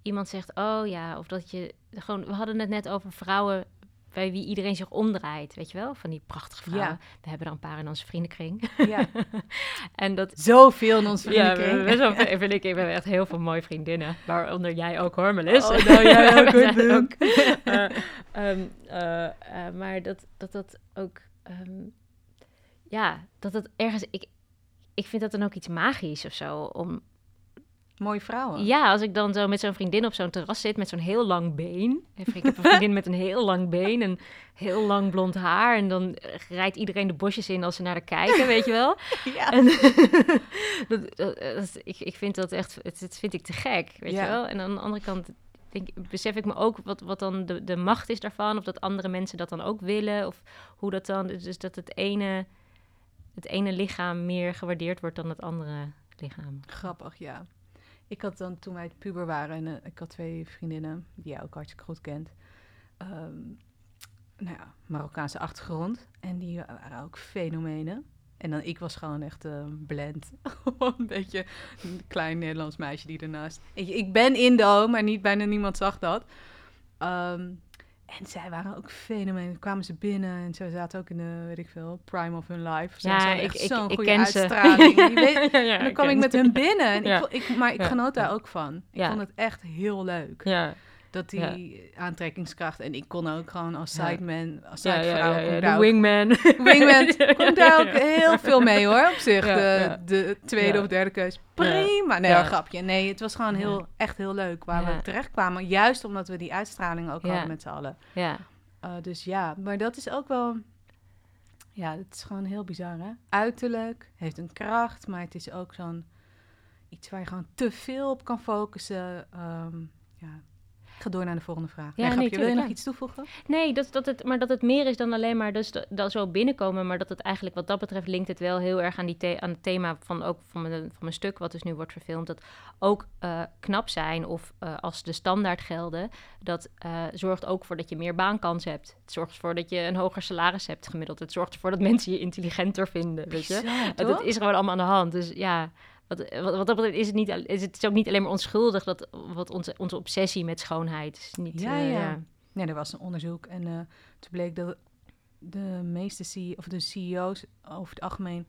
iemand zegt, oh ja, of dat je... Gewoon, we hadden het net over vrouwen bij wie iedereen zich omdraait, weet je wel? Van die prachtige vrouwen. Ja. We hebben er een paar in onze vriendenkring. Ja. <laughs> en dat... Zoveel in ons Ja, we vriendenkring. hebben best wel veel- <laughs> vind ik, echt heel veel mooie vriendinnen. Waaronder jij ook hoor, Melis. Oh, nou, jij ook, maar dat dat, dat ook... ehm, ja, dat dat ergens... Ik, ik vind dat dan ook iets magisch of zo. Om Mooie vrouwen. Ja, als ik dan zo met zo'n vriendin op zo'n terras zit met zo'n heel lang been. Even, Ik heb een vriendin met een heel lang been en heel lang blond haar. En dan rijdt iedereen de bosjes in als ze naar haar kijken, weet je wel. <laughs> Ja. En <laughs> dat, dat- dat- ik, ik vind dat echt, het, het vind ik te gek, weet Ja. je wel. En aan de andere kant denk, besef ik me ook wat, wat dan de, de macht is daarvan. Of dat andere mensen dat dan ook willen. Of hoe dat dan, dus dat het ene, het ene lichaam meer gewaardeerd wordt dan het andere lichaam. Grappig, ja. Ik had dan toen wij puber waren, en eh, ik had twee vriendinnen die jij ook hartstikke goed kent. ehm, nou ja, Marokkaanse achtergrond. En die waren ook fenomenen. En dan ik was gewoon echt eh blend. <laughs> Een beetje een klein Nederlands meisje die ernaast. Ik, ik ben Indo, maar niet bijna niemand zag dat. Ehm, en zij waren ook fenomenen. Dan kwamen ze binnen en ze zaten ook in de, weet ik veel, prime of hun life. Ze Ja, ik- zo'n goede ken ze. uitstraling. Je <laughs> weet, Ja, ja, en dan kwam ik met ze. hun binnen. En Ja. ik, ik, maar ik genoot daar ook van. Ik vond het echt heel leuk. Ja, Dat die aantrekkingskracht. En ik kon ook gewoon als sideman, als sidevrouw... ja, de wingman. Wingman. Ik daar ook heel veel mee hoor, op zich. De, de tweede of derde keus. Prima. Nee, Ja. een grapje. Nee, het was gewoon heel, echt heel leuk waar we terecht kwamen. Juist omdat we die uitstraling ook hadden met z'n allen. ja, Uh, dus ja, maar dat is ook wel... Ja, het is gewoon heel bizar, hè? Uiterlijk, heeft een kracht, maar het is ook zo'n... Iets waar je gewoon te veel op kan focussen. Ehm, ja. Ga door naar de volgende vraag. Ja, nee, Wil je nog ja. iets toevoegen? Nee, dat, dat het, maar dat het meer is dan alleen maar dus dat, zo binnenkomen. Maar dat het eigenlijk wat dat betreft linkt het wel heel erg aan, die the- aan het thema van, ook van, mijn, van mijn stuk, wat dus nu wordt verfilmd. Dat ook eh, knap zijn of eh, als de standaard gelden, dat eh, zorgt ook voor dat je meer baankans hebt. Het zorgt ervoor dat je een hoger salaris hebt gemiddeld. Het zorgt ervoor dat <laughs> mensen je intelligenter vinden. Weet je? Bizar, dat is gewoon allemaal aan de hand. Dus ja, wat, wat, wat dat betreft is het, niet, is het ook niet alleen maar onschuldig, dat, wat onze, onze obsessie met schoonheid is. Niet, Ja, eh, ja. Nee, er was een onderzoek en eh, toen bleek dat de meeste CEO, of de CEO's over het algemeen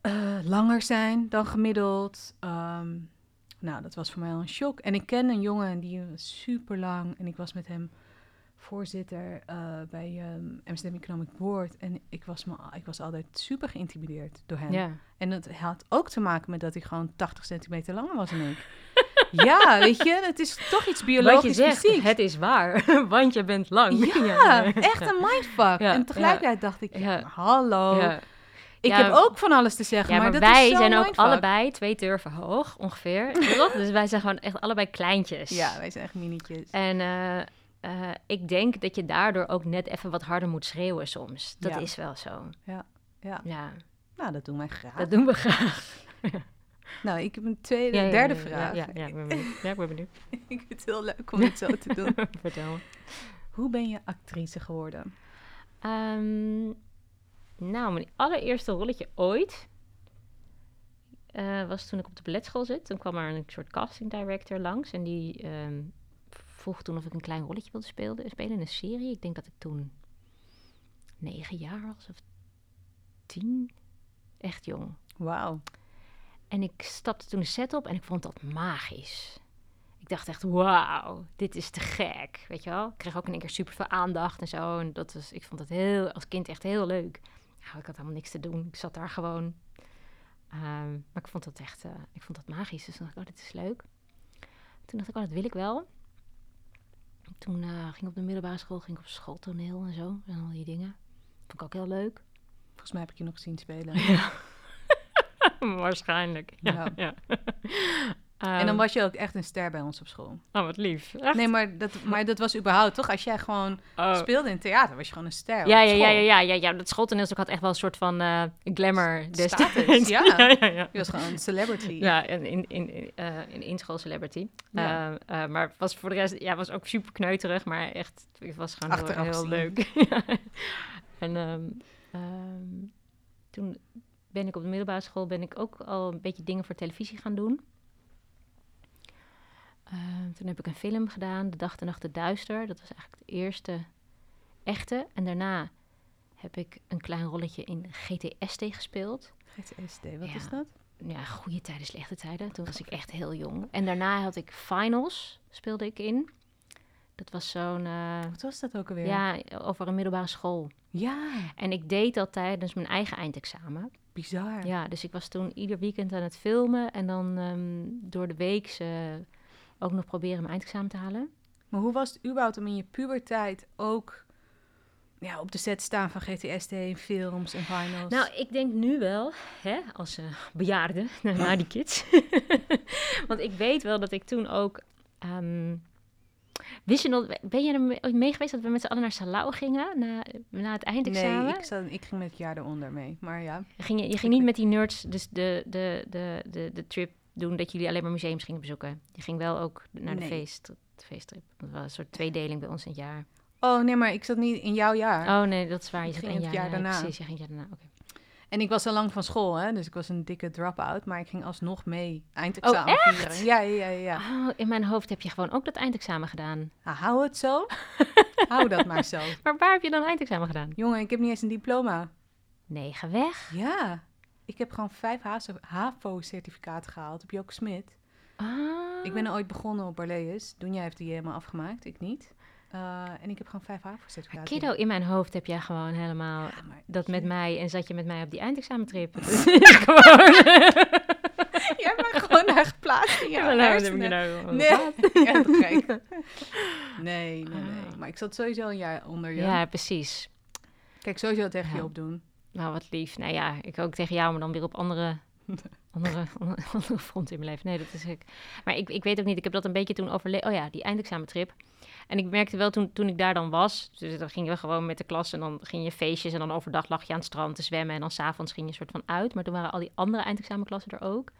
eh, langer zijn dan gemiddeld. Ehm, nou, dat was voor mij al een shock. En ik ken een jongen die was super lang en ik was met hem voorzitter eh, bij ehm Amsterdam Economic Board en ik was, me, ik was altijd super geïntimideerd door hem. ja. En dat had ook te maken met dat hij gewoon 80 centimeter langer was dan ik. <laughs> ja, weet je, het is toch iets biologisch zegt, het is waar, <laughs> want je bent lang. <laughs> Ja, echt een mindfuck. Ja, en tegelijkertijd dacht ik, hallo. Ik heb ook van alles te zeggen, maar, maar, dat wij is zo zijn ook mindfuck. allebei twee turven hoog, ongeveer. dus wij zijn gewoon echt allebei kleintjes. Ja, wij zijn echt minietjes. En eh, eh, ik denk dat je daardoor ook net even wat harder moet schreeuwen soms. Dat Ja. is wel zo. Ja, ja. Ja, Nou, dat doen wij graag. dat doen we graag. <laughs> Nou, ik heb een tweede, Ja, derde vraag. Ja, ja, ik ben benieuwd. Ja, ik ben benieuwd. <laughs> ik vind het heel leuk om dit zo te doen. <laughs> Vertel me. Hoe ben je actrice geworden? Ehm, nou, mijn allereerste rolletje ooit eh, was toen ik op de balletschool zit. Toen kwam er een soort casting director langs en die ehm, vroeg toen of ik een klein rolletje wilde spelen, spelen in een serie. Ik denk dat ik toen negen jaar was of tien. Echt jong. Wauw. En ik stapte toen de set op en ik vond dat magisch. Ik dacht echt, wauw, dit is te gek, weet je wel. Ik kreeg ook in één keer super veel aandacht en zo. En dat was, ik vond het heel, als kind echt heel leuk. Nou, ik had helemaal niks te doen. Ik zat daar gewoon. Ehm, maar ik vond dat echt, eh, ik vond dat magisch. Dus toen dacht ik, oh, dit is leuk. Toen dacht ik, oh, dat wil ik wel. Toen eh, ging ik op de middelbare school, ging ik op schooltoneel en zo. En al die dingen. Vond ik ook heel leuk. Volgens mij heb ik je nog zien spelen. Ja. <laughs> Waarschijnlijk. Ja. Ja. ja. En dan was je ook echt een ster bij ons op school. Oh, wat lief. Echt? Nee, maar dat, maar dat was überhaupt toch? Als jij gewoon Oh. speelde in theater, was je gewoon een ster. Ja, ja, ja, ja, ja, ja, ja. Dat schooltoneelstuk had echt wel een soort van eh, glamour. Status, <laughs> ja. ja, ja, ja. Je was gewoon een celebrity. Ja, in, in, in, in-school celebrity. Ja. Eh, eh, maar was voor de rest, ja, was ook super kneuterig, maar echt, het was gewoon heel, Achteraf heel gezien. leuk. <laughs> En ehm, ehm, toen ben ik op de middelbare school ben ik ook al een beetje dingen voor televisie gaan doen. Ehm, toen heb ik een film gedaan, De Dag, de Nacht, de Duister. Dat was eigenlijk de eerste echte. En daarna heb ik een klein rolletje in GTST gespeeld GTSD, wat Ja. is dat? ja, goede tijden, slechte tijden. Toen was ik echt heel jong. En daarna had ik finals, speelde ik in. Dat was zo'n, eh, Wat was dat ook alweer? ja, over een middelbare school. Ja. En ik deed dat tijdens mijn eigen eindexamen. bizar. Ja, dus ik was toen ieder weekend aan het filmen en dan ehm, door de week ook nog proberen mijn eindexamen te halen. Maar hoe was het überhaupt om in je puberteit ook ja, op de set staan van GTSD, films en finals? Nou, ik denk nu wel, hè, als eh bejaarde, <laughs> na die kids. <laughs> Want ik weet wel dat ik toen ook... ehm, wist je nog, ben je er mee- ooit mee geweest dat we met z'n allen naar Salau gingen na, na het eindexamen? nee, ik, zat, ik ging met het jaar eronder mee. Maar ja, Ging je, je ging niet met die nerds dus de, de, de, de, de trip doen dat jullie alleen maar museums gingen bezoeken. Je ging wel ook naar de Nee. feest, de feesttrip. Dat was een soort tweedeling bij ons in het jaar. Oh nee, maar ik zat niet in jouw jaar. Oh nee, dat is waar. Je zat een het jaar, daarna. Precies, je ging het jaar daarna. Oké. En ik was al lang van school, hè, dus ik was een dikke drop-out. Maar ik ging alsnog mee eindexamen Oh, vieren. Ja, ja, ja. ja. Oh, in mijn hoofd heb je gewoon ook dat eindexamen gedaan. Ah, hou het zo. <laughs> hou dat maar zo. Maar waar heb je dan eindexamen gedaan? Jongen, ik heb niet eens een diploma. Nee, ga weg. Ja, ik heb gewoon vijf HAVO-certificaten gehaald op Joke Smit. Ah. Ik ben er ooit begonnen op Barleus. Doenja heeft die helemaal afgemaakt, ik niet. Eh, en ik heb gewoon vijf Maar HAVO-certificaten. kiddo, in mijn hoofd heb jij gewoon helemaal Ja, maar- dat met mij en zat je met mij op die eindexamentrip. <laughs> <laughs> Gewoon... <laughs> Jij bent gewoon daar geplaatst in Ja, jouw dan moet je nou Nee, ja. Nee, nee, nee. Maar ik zat sowieso een jaar onder je. Ja, precies. Kijk, sowieso tegen je opdoen. Nou, wat lief. Nou ja, ik ook tegen jou, maar dan weer op andere, <laughs> andere, andere fronten in mijn leven. Nee, dat is ik. Maar ik, ik weet ook niet, ik heb dat een beetje toen overleefd. Oh ja, die eindexamentrip. En ik merkte wel toen, toen ik daar dan was, dus dan gingen we gewoon met de klas en dan ging je feestjes en dan overdag lag je aan het strand te zwemmen en dan s'avonds ging je soort van uit. Maar toen waren al die andere eindexamenklassen er ook.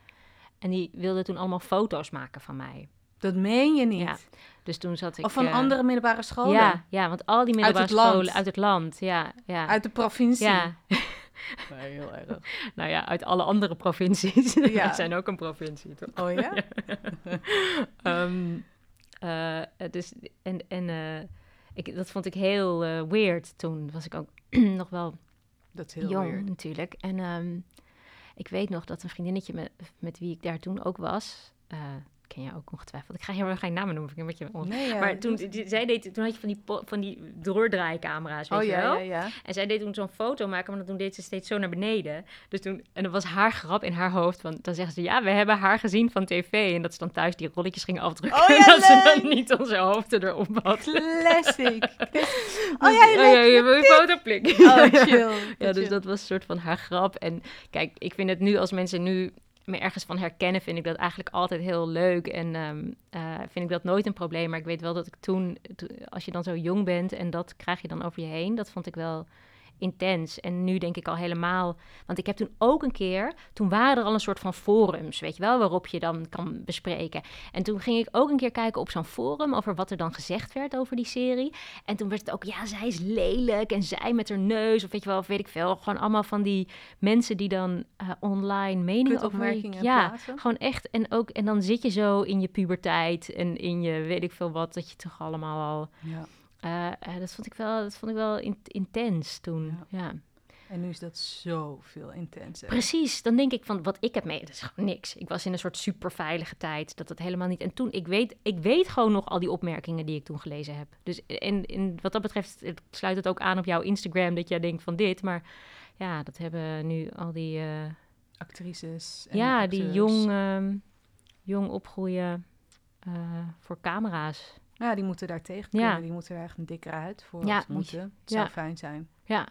En die wilden toen allemaal foto's maken van mij. Dat meen je niet. Ja, Dus toen zat ik... of van eh, andere middelbare scholen. Ja, ja, want al die middelbare het land. scholen uit het land. Ja, ja. Uit de provincie. ja, <laughs> Nee, heel erg. nou ja, uit alle andere provincies. Ja. Wij <laughs> zijn ook een provincie, toch? Oh ja? <laughs> Ehm, eh, dus, en en eh, ik, dat vond ik heel eh, weird. Toen was ik ook <clears throat> nog wel Dat is heel jong weird. natuurlijk. En ehm, ik weet nog dat een vriendinnetje met, met wie ik daar toen ook was... ken jij ook ongetwijfeld. Ik ga hier geen namen noemen, vind ik een beetje... on- Nee, ja, maar toen, zij deed, toen had je van die, van die doordraaicamera's, weet Oh je ja, wel? ja, ja. En zij deed toen zo'n foto maken, maar toen deed ze steeds zo naar beneden. Dus toen, en dat was haar grap in haar hoofd. Want dan zeggen ze, ja, we hebben haar gezien van tv. En dat ze dan thuis die rolletjes gingen afdrukken. Oh en <laughs> dat ze dan niet onze hoofden erop had. Classic. <laughs> oh ja, oh, ja, je wil een foto klikken. Oh, <laughs> chill. Ja, dus Chill. dat was een soort van haar grap. En kijk, ik vind het nu, als mensen nu me ergens van herkennen, vind ik dat eigenlijk altijd heel leuk. En ehm, eh, vind ik dat nooit een probleem. Maar ik weet wel dat ik toen, to- als je dan zo jong bent en dat krijg je dan over je heen, dat vond ik wel intens. En nu denk ik al helemaal, want ik heb toen ook een keer, toen waren er al een soort van forums, weet je wel, waarop je dan kan bespreken. En toen ging ik ook een keer kijken op zo'n forum over wat er dan gezegd werd over die serie. En toen werd het ook, ja, zij is lelijk en zij met haar neus, of weet je wel, of weet ik veel. Gewoon allemaal van die mensen die dan eh, online meningen over... Ja, plaatsen. gewoon echt. En, ook, en dan zit je zo in je puberteit en in je weet ik veel wat, dat je toch allemaal al... Ja. Eh, eh, dat vond ik wel, dat vond ik wel in- intens toen. Ja. En nu is dat zoveel intenser. Precies, dan denk ik van wat ik heb mee, dat is gewoon niks. Ik was in een soort superveilige tijd, dat het helemaal niet. En toen, ik weet, ik weet gewoon nog al die opmerkingen die ik toen gelezen heb. Dus en, en wat dat betreft het sluit het ook aan op jouw Instagram dat jij denkt van dit, maar ja, dat hebben nu al die, eh, Actrices. En ja, die jong, ehm, jong opgroeien voor camera's. Ja, die moeten daar tegen Ja. kunnen. Die moeten er echt een dikker uit voor. Ja, moeten. Het zou fijn zijn. Ja,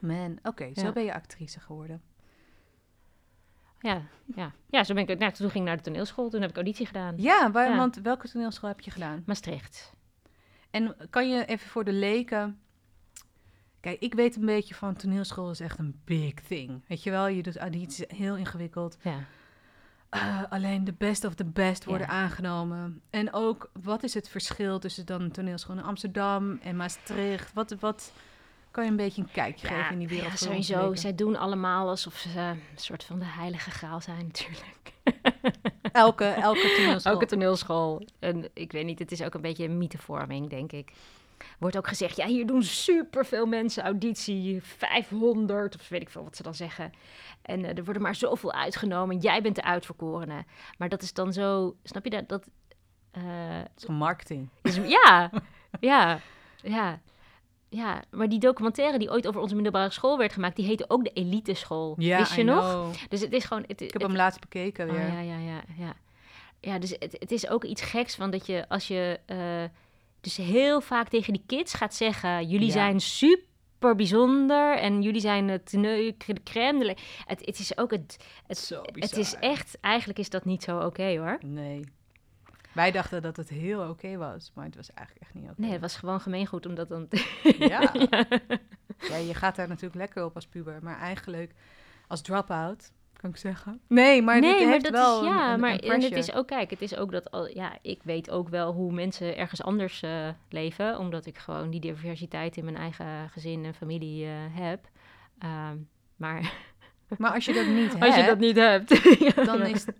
Man, oké, zo ben je actrice geworden. ja, ja. Ja, zo ben ik. Nou, toen ging ik naar de toneelschool, toen heb ik auditie gedaan. Ja, waar, want welke toneelschool heb je gedaan? Maastricht. En kan je even voor de leken... Kijk, ik weet een beetje van toneelschool is echt een big thing. Weet je wel, je doet audities, heel ingewikkeld. Ja. Eh, alleen de best of the best worden Ja. aangenomen. En ook, wat is het verschil tussen dan toneelschool in Amsterdam en Maastricht? Wat, wat kan je een beetje een kijkje geven in die wereld? ja, sowieso. Zij doen allemaal alsof ze een soort van de heilige graal zijn, <laughs> natuurlijk. Elke, elke toneelschool. Elke toneelschool. En ik weet niet, het is ook een beetje een mythevorming, denk ik. Wordt ook gezegd, ja, hier doen superveel mensen auditie, 500, of weet ik veel wat ze dan zeggen. En eh, er worden maar zoveel uitgenomen, jij bent de uitverkorene. Maar dat is dan zo, snap je dat? dat eh, Het is gewoon marketing. is- ja, <laughs> ja, ja. ja, maar die documentaire die ooit over onze middelbare school werd gemaakt, die heette ook de Elite School. Ja, Wist je I nog? know. Dus het is gewoon. Het, Ik heb hem laatst bekeken weer. Oh, ja, ja, ja, ja. Ja, dus het, het is ook iets geks van dat je als je eh, dus heel vaak tegen die kids gaat zeggen: jullie Ja. zijn super bijzonder en jullie zijn het de crème. de le-" Het, het is ook het, het, Zo het is echt, eigenlijk is dat niet zo oké hoor. Nee. Wij dachten dat het heel oké was, maar het was eigenlijk echt niet oké. Nee, het was gewoon gemeengoed omdat dan. <laughs> Ja. <laughs> ja. Ja, je gaat daar natuurlijk lekker op als puber, maar eigenlijk als drop-out, kan ik zeggen. Nee, maar nee, dit maar heeft dat wel is een- ja, een- maar een en het is ook kijk, het is ook dat al ja, ik weet ook wel hoe mensen ergens anders eh, leven, omdat ik gewoon die diversiteit in mijn eigen gezin en familie eh, heb. Ehm, maar <laughs> Maar als je dat niet hebt, <laughs> als je dat niet hebt, <laughs> dan is het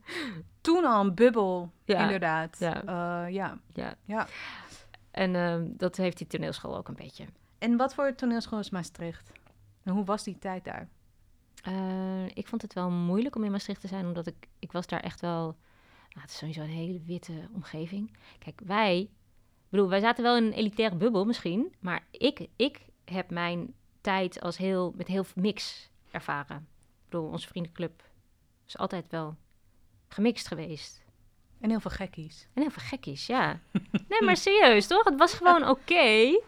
toen al een bubbel, Ja. inderdaad. Ja. Eh, ja. ja. Ja. En ehm, dat heeft die toneelschool ook een beetje. En wat voor toneelschool is Maastricht? En hoe was die tijd daar? Eh, ik vond het wel moeilijk om in Maastricht te zijn, omdat ik, ik was daar echt wel... Nou, het is sowieso een hele witte omgeving. Kijk, wij... Ik bedoel, wij zaten wel in een elitaire bubbel misschien, maar ik, ik heb mijn tijd als heel, met heel veel mix ervaren. Ik bedoel, onze vriendenclub is altijd wel gemixt geweest. En heel veel gekkies. En heel veel gekkies, ja. <laughs> Nee, maar serieus, toch? Het was gewoon oké.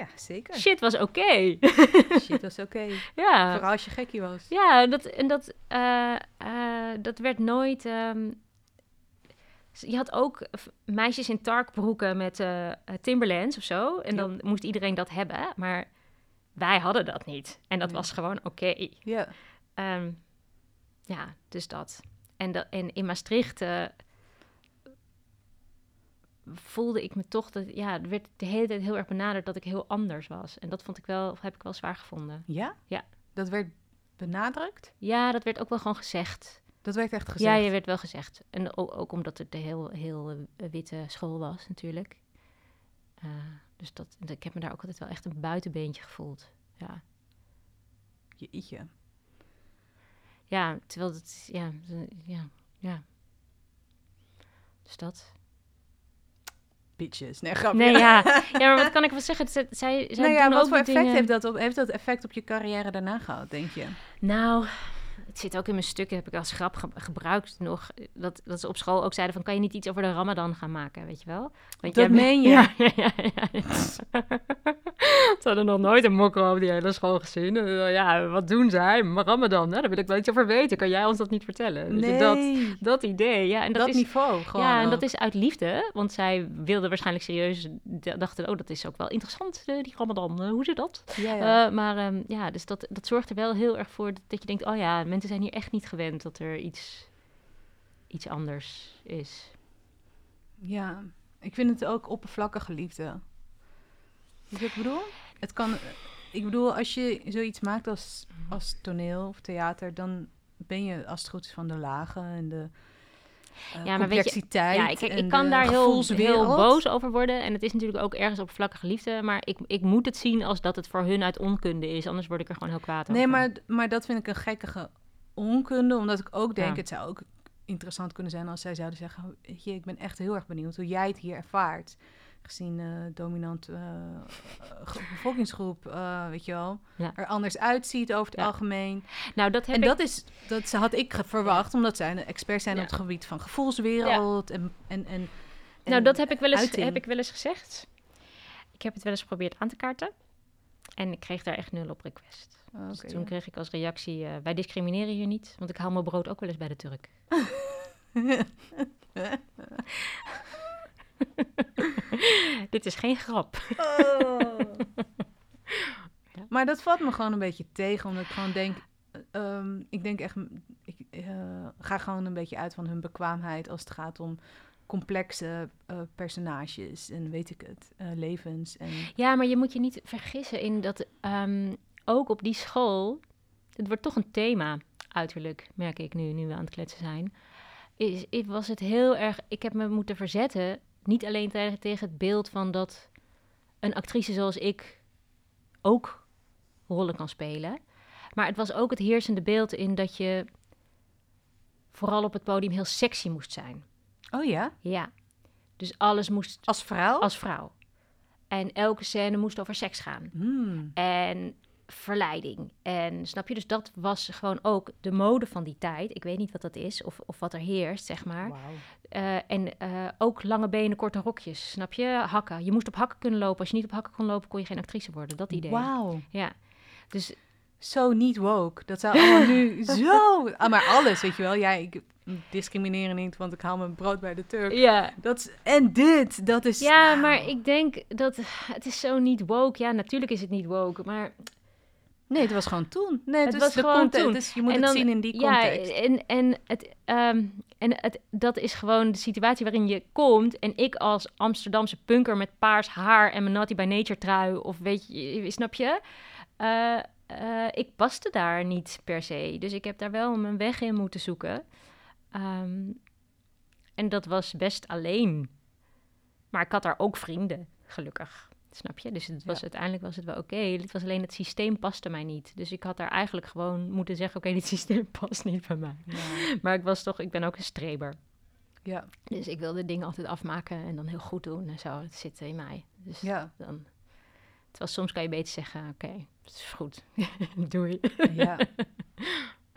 Ja, zeker. Shit was oké. <laughs> Shit, is oké. <laughs> ja. Vooral als je gekkie was. Ja, dat, en dat, eh, eh, dat werd nooit. ehm, je had ook meisjes in tarkbroeken met eh, Timberlands of zo. En Ja. dan moest iedereen dat hebben. Maar wij hadden dat niet. En dat Nee. was gewoon oké. Ja. Ehm, ja, dus dat. En, dat, en in Maastricht voelde ik me toch dat ja, er werd de hele tijd heel erg benaderd dat ik heel anders was. En dat vond ik wel, heb ik wel zwaar gevonden. Ja? Ja. Dat werd benadrukt? Ja, dat werd ook wel gewoon gezegd. Dat werd echt gezegd? Ja, je werd wel gezegd. En ook, ook omdat het een heel, heel eh, witte school was, natuurlijk. Eh, dus dat, ik heb me daar ook altijd wel echt een buitenbeentje gevoeld. Ja, Jeetje. ja terwijl het, ja, ja, ja. Dus dat. Bitches. Nee, grapje. Nee, ja. <laughs> ja, maar wat kan ik wel zeggen? Zij, zij nou ja, wat voor effect dingen- heeft dat, op, heeft dat effect op je carrière daarna gehad, denk je? Nou, het zit ook in mijn stukken, heb ik als grap ge- gebruikt nog. Dat, dat ze op school ook zeiden van, kan je niet iets over de ramadan gaan maken, weet je wel? Want Dat meen je? Ja, ja, ja. ja, ja. <laughs> Ze hadden nog nooit een mokro over die hele school gezien. Eh, Ja, wat doen zij? Ramadan, nou, daar wil ik wel iets over weten. Kan jij ons dat niet vertellen? Nee, Dat, dat, dat idee, ja. En dat, is, niveau gewoon ja, en dat is uit liefde. Want zij wilden waarschijnlijk serieus, dachten, oh, dat is ook wel interessant, eh, die ramadan. Eh, hoe zit dat? Ja, ja. Eh, maar ehm, ja, dus dat, dat zorgt er wel heel erg voor dat, dat je denkt... oh ja, mensen zijn hier echt niet gewend dat er iets, iets anders is. ja, ik vind het ook oppervlakkige liefde. Weet je wat ik bedoel? Het kan... Ik bedoel, als je zoiets maakt als, als toneel of theater... dan ben je, als het goed is, van de lagen en de eh, Ja, maar weet je- complexiteit Ja, ik, ik kan daar heel, heel boos over worden. En het is natuurlijk ook ergens oppervlakkige liefde. Maar ik, ik moet het zien als dat het voor hun uit onkunde is. Anders word ik er gewoon heel kwaad over. Nee, maar, maar dat vind ik een gekkige onkunde. Omdat ik ook denk, Ja. het zou ook interessant kunnen zijn als zij zouden zeggen... "Oh, weet je, ik ben echt heel erg benieuwd hoe jij het hier ervaart. Gezien eh dominant eh, eh, bevolkingsgroep, weet je wel, Ja. er anders uitziet over het Ja. algemeen. Nou, dat heb En ik... dat, is, dat had ik verwacht, omdat zij een expert zijn op het gebied van gevoelswereld en, en, en, nou, dat heb ik, wel eens, uiting. heb ik wel eens gezegd. Ik heb het wel eens geprobeerd aan te kaarten. En ik kreeg daar echt nul op request. Oh, Dus toen ja. kreeg ik als reactie... eh, wij discrimineren hier niet, want ik haal mijn brood ook wel eens bij de Turk. <laughs> Dit is geen grap. Oh. <laughs> Maar dat valt me gewoon een beetje tegen, omdat ik gewoon denk, eh, ehm, ik denk echt, ik eh, ga gewoon een beetje uit van hun bekwaamheid als het gaat om complexe personages en weet ik het, levens. En, Ja, maar je moet je niet vergissen in dat ehm, ook op die school, het wordt toch een thema, uiterlijk, merk ik nu, nu we aan het kletsen zijn. Is, is- was het heel erg, ik heb me moeten verzetten, niet alleen tegen, tegen het beeld van dat een actrice zoals ik ook rollen kan spelen. Maar het was ook het heersende beeld in dat je vooral op het podium heel sexy moest zijn. oh ja, Ja, dus alles moest als vrouw? als vrouw. En elke scène moest over seks gaan. Hmm. En verleiding. En snap je? Dus dat was gewoon ook de mode van die tijd. Ik weet niet wat dat is of, of wat er heerst, zeg maar. Eh, en eh, ook lange benen, korte rokjes. Snap je? Hakken. Je moest op hakken kunnen lopen. Als je niet op hakken kon lopen, kon je geen actrice worden. Dat idee. Wauw. Ja. Dus Zo niet woke. Dat zou allemaal nu <laughs> zo... Ah, maar alles, weet je wel. Ja, ik discrimineer niet, want ik haal mijn brood bij de Turk. ja. Dat is, en dit, dat is... Ja, maar ik denk dat het is zo niet woke. Ja, natuurlijk is het niet woke, maar Nee, het was gewoon toen. Nee, het, was gewoon toen. Dus je moet het zien in die ja, context. en, en, het, ehm, en het, dat is gewoon de situatie waarin je komt. En ik als Amsterdamse punker met paars haar en mijn Naughty by Nature trui, of weet je, snap je? Eh, eh, ik paste daar niet per se. Dus ik heb daar wel mijn weg in moeten zoeken. Ehm, en dat was best alleen. Maar ik had daar ook vrienden, gelukkig. Snap je? Dus het was, Ja. uiteindelijk was het wel oké. Het was alleen het systeem paste mij niet. Dus ik had daar eigenlijk gewoon moeten zeggen: oké, dit <laughs> systeem past niet bij mij. Ja. Maar ik was toch, ik ben ook een streber. Ja. Dus ik wilde dingen altijd afmaken en dan heel goed doen en zo. Het zit in mij. Dus Ja. dan. Terwijl soms kan je beter zeggen: oké, het is goed. <laughs> Doei. Ja. <laughs>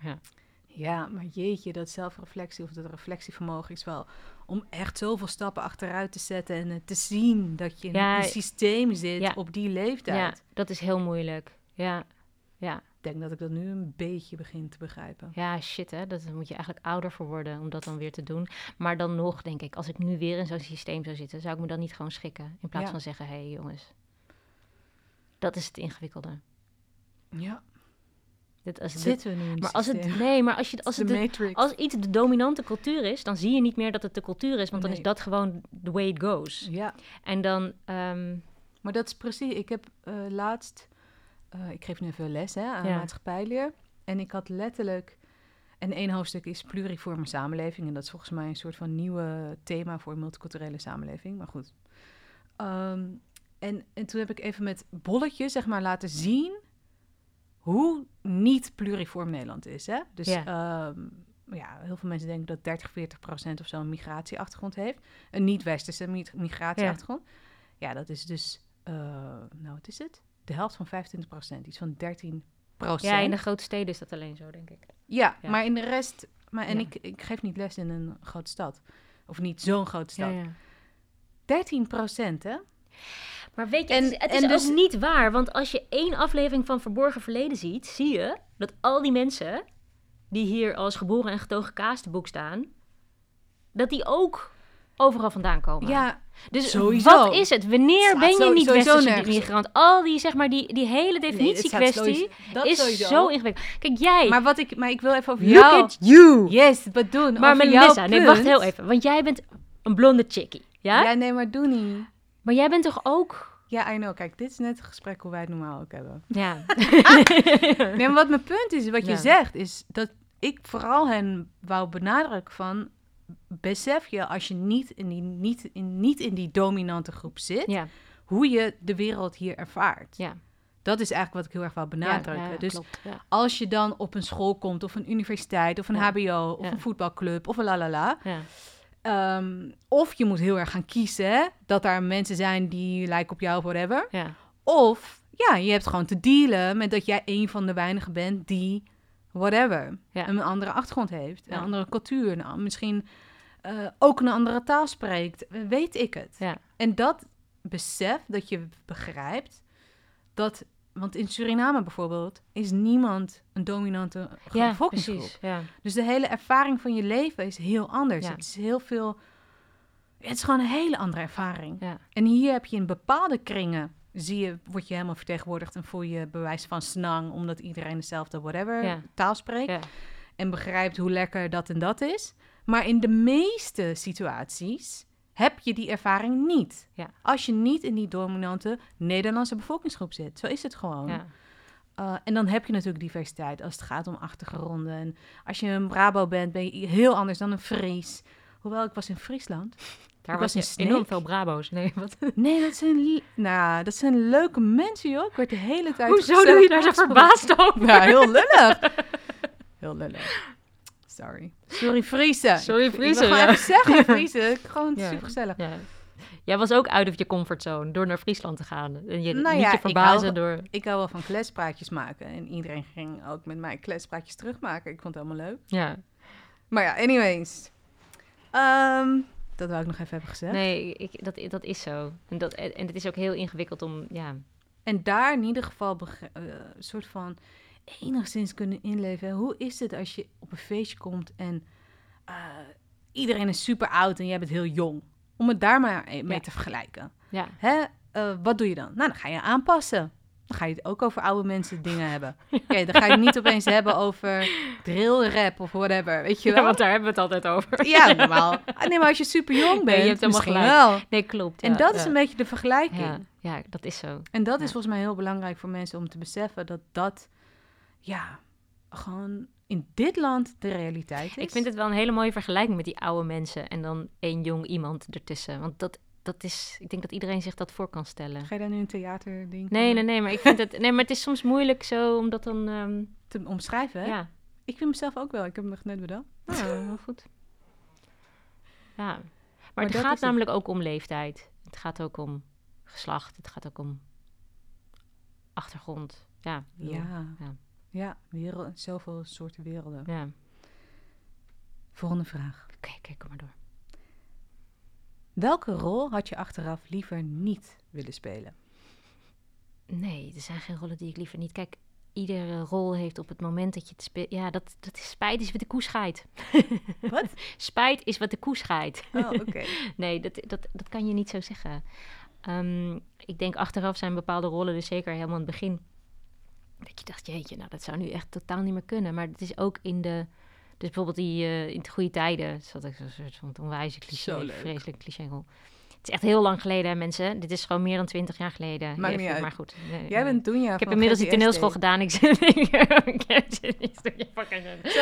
Ja. Ja, maar jeetje, dat zelfreflectie of dat reflectievermogen is wel om echt zoveel stappen achteruit te zetten en eh, te zien dat je in Ja, een systeem zit ja. op die leeftijd. Ja, dat is heel moeilijk. Ja. Ja. Ik denk dat ik dat nu een beetje begin te begrijpen. Ja, shit hè. Dat daar moet je eigenlijk ouder voor worden om dat dan weer te doen. Maar dan nog, denk ik, als ik nu weer in zo'n systeem zou zitten, zou ik me dan niet gewoon schikken. In plaats Ja. van zeggen, hé hey, jongens. Dat is het ingewikkelde. Ja, Dit, als dit, zitten we nu maar als het, nee, maar als, je, als, het de, als iets de dominante cultuur is, dan zie je niet meer dat het de cultuur is. Want dan is dat gewoon the way it goes. Ja, En dan, ehm, maar dat is precies. Ik heb eh, laatst, eh, ik geef nu even les hè, aan Ja. maatschappijleer. En ik had letterlijk, en één hoofdstuk is pluriforme samenleving. En dat is volgens mij een soort van nieuwe thema voor multiculturele samenleving. Maar goed. Ehm, en, en toen heb ik even met bolletjes, zeg maar, laten zien hoe niet pluriform Nederland is. Hè? Dus Ja. ja. ja, heel veel mensen denken dat 30, 40 procent of zo een migratieachtergrond heeft. Een niet-westerse mi- migratieachtergrond. Ja. dat is dus, eh, nou wat is het? De helft van 25 procent, iets van 13 procent. ja, in de grote steden is dat alleen zo, denk ik. Ja, Ja. maar in de rest... Maar, en ik, ik geef niet les in een grote stad. Of niet zo'n grote stad. Ja, ja. 13 procent, hè? Maar weet je, En- het is, het is dus- ook niet waar. Want als je één aflevering van Verborgen Verleden ziet, zie je dat al die mensen die hier als geboren en getogen kaas te boek staan, dat die ook overal vandaan komen. Ja, dus sowieso. wat is het? Wanneer ben je zo- niet westerse migrant? Al die, zeg maar, die, die hele definitiekwestie is sowieso. zo ingewikkeld. Kijk, jij, Maar, wat ik, maar ik wil even over look jou... at you. Yes, wat doen? maar over Melissa, nee, wacht heel even. Want jij bent een blonde chickie, ja? Ja, nee, maar doe niet. Maar jij bent toch ook... Ja, I know. Kijk, dit is net het gesprek hoe wij het normaal ook hebben. Ja. <laughs> Nee, maar wat mijn punt is, wat je Ja. zegt, is dat ik vooral hen wou benadrukken van... Besef je, als je niet in die, niet in, niet in die dominante groep zit, ja, hoe je de wereld hier ervaart. ja. Dat is eigenlijk wat ik heel erg wou benadrukken. Ja, ja, dus klopt, ja. als je dan op een school komt, of een universiteit, of een. HBO, of een voetbalclub, of een lalala... Ja. Ehm, of je moet heel erg gaan kiezen, hè, dat daar mensen zijn die lijken op jou of whatever. Ja. Of ja, je hebt gewoon te dealen met dat jij een van de weinigen bent die whatever, Ja. een andere achtergrond heeft, Ja. een andere cultuur, nou, misschien eh, ook een andere taal spreekt, eh, weet ik het. En dat besef, dat je begrijpt dat, want in Suriname bijvoorbeeld is niemand een dominante Ja, bevolkingsgroep. precies. Ja. Dus de hele ervaring van je leven is heel anders. Ja. Het is heel veel. Het is gewoon een hele andere ervaring. Ja. En hier heb je in bepaalde kringen. Zie je, word je helemaal vertegenwoordigd en voel je bewijs van snang, omdat iedereen dezelfde whatever taal spreekt. En begrijpt hoe lekker dat en dat is. Maar in de meeste situaties heb je die ervaring niet. Ja. Als je niet in die dominante Nederlandse bevolkingsgroep zit. Zo is het gewoon. Ja. Uh, en dan heb je natuurlijk diversiteit als het gaat om achtergronden. En als je een Brabo bent, ben je heel anders dan een Fries. Hoewel, ik was in Friesland. Daar Ik was was een enorm veel Brabo's. Nee, wat? Nee, dat zijn, nou, dat zijn leuke mensen, joh. Ik werd de hele tijd Hoezo doe je daar zo verbaasd over? Ja, heel lullig. Heel lullig. Sorry. Sorry, Friese. Sorry, Ik wil Friese, gewoon ja. even zeggen, <laughs> Friese. Gewoon Ja. super gezellig. Ja. Jij was ook uit of je comfortzone door naar Friesland te gaan. En je Nou niet je ik verbazen hou- door... Ik hou wel van kletspraatjes maken. En iedereen ging ook met mij kletspraatjes terugmaken. Ik vond het helemaal leuk. Ja. Maar ja, anyways. Ehm, dat wou ik nog even hebben gezegd. Nee, ik, dat, dat is zo. En, dat, en het is ook heel ingewikkeld om... Ja, En daar in ieder geval eh, een soort van enigszins kunnen inleven. Hoe is het als je op een feestje komt en eh, iedereen is super oud en jij bent heel jong? Om het daar maar mee Ja. te vergelijken. ja. Hè? Eh, wat doe je dan? Nou, dan ga je aanpassen. Dan ga je het ook over oude mensen dingen hebben. <laughs> Oké, dan ga je het niet opeens hebben over drill rap of whatever, weet je Ja, wel? want daar hebben we het altijd over. Ja, normaal. Ah, Nee, maar als je super jong bent, Nee, je hebt helemaal misschien gelijk. wel. Nee, klopt. En ja, dat is een beetje de vergelijking. Ja, dat is zo. En dat is volgens mij heel belangrijk voor mensen om te beseffen dat dat, ja, gewoon in dit land de realiteit is. Ik vind het wel een hele mooie vergelijking met die oude mensen en dan één jong iemand ertussen. Want dat, dat is, ik denk dat iedereen zich dat voor kan stellen. Ga je daar nu een theaterding Nee, nee, nee, maar ik vind het, nee, maar het is soms moeilijk zo, omdat dan, ehm, te omschrijven? Hè? ja, Ik vind mezelf ook wel. Ik heb hem nog net bedacht. nou, <laughs> heel goed. Ja, maar, Maar het dat gaat het. namelijk ook om leeftijd. Het gaat ook om geslacht. Het gaat ook om achtergrond. Ja, ik bedoel, Ja, ja. Ja, wereld, zoveel soorten werelden. ja. Volgende vraag. Oké, kijk, maar door. Welke rol had je achteraf liever niet willen spelen? Nee, er zijn geen rollen die ik liever niet. Kijk, iedere rol heeft op het moment dat je het speelt. Ja, dat, dat is spijt is wat de koe scheidt. <laughs> Wat? Spijt is wat de koe scheidt. Oh, oké. <laughs> Nee, dat, dat, dat kan je niet zo zeggen. Ehm, ik denk achteraf zijn bepaalde rollen, dus zeker helemaal in het begin. Dat je dacht, jeetje, nou dat zou nu echt totaal niet meer kunnen. Maar het is ook in de. Dus bijvoorbeeld die eh, in de goede tijden. Zat ik zo'n soort van onwijze cliché, vreselijk cliché-rol. Het is echt heel lang geleden, hè, mensen. Dit is gewoon meer dan twintig jaar geleden. Maakt Even, niet uit. Maar goed. nee, Jij bent Doenja Ik heb inmiddels die toneelschool gedaan. Ik zit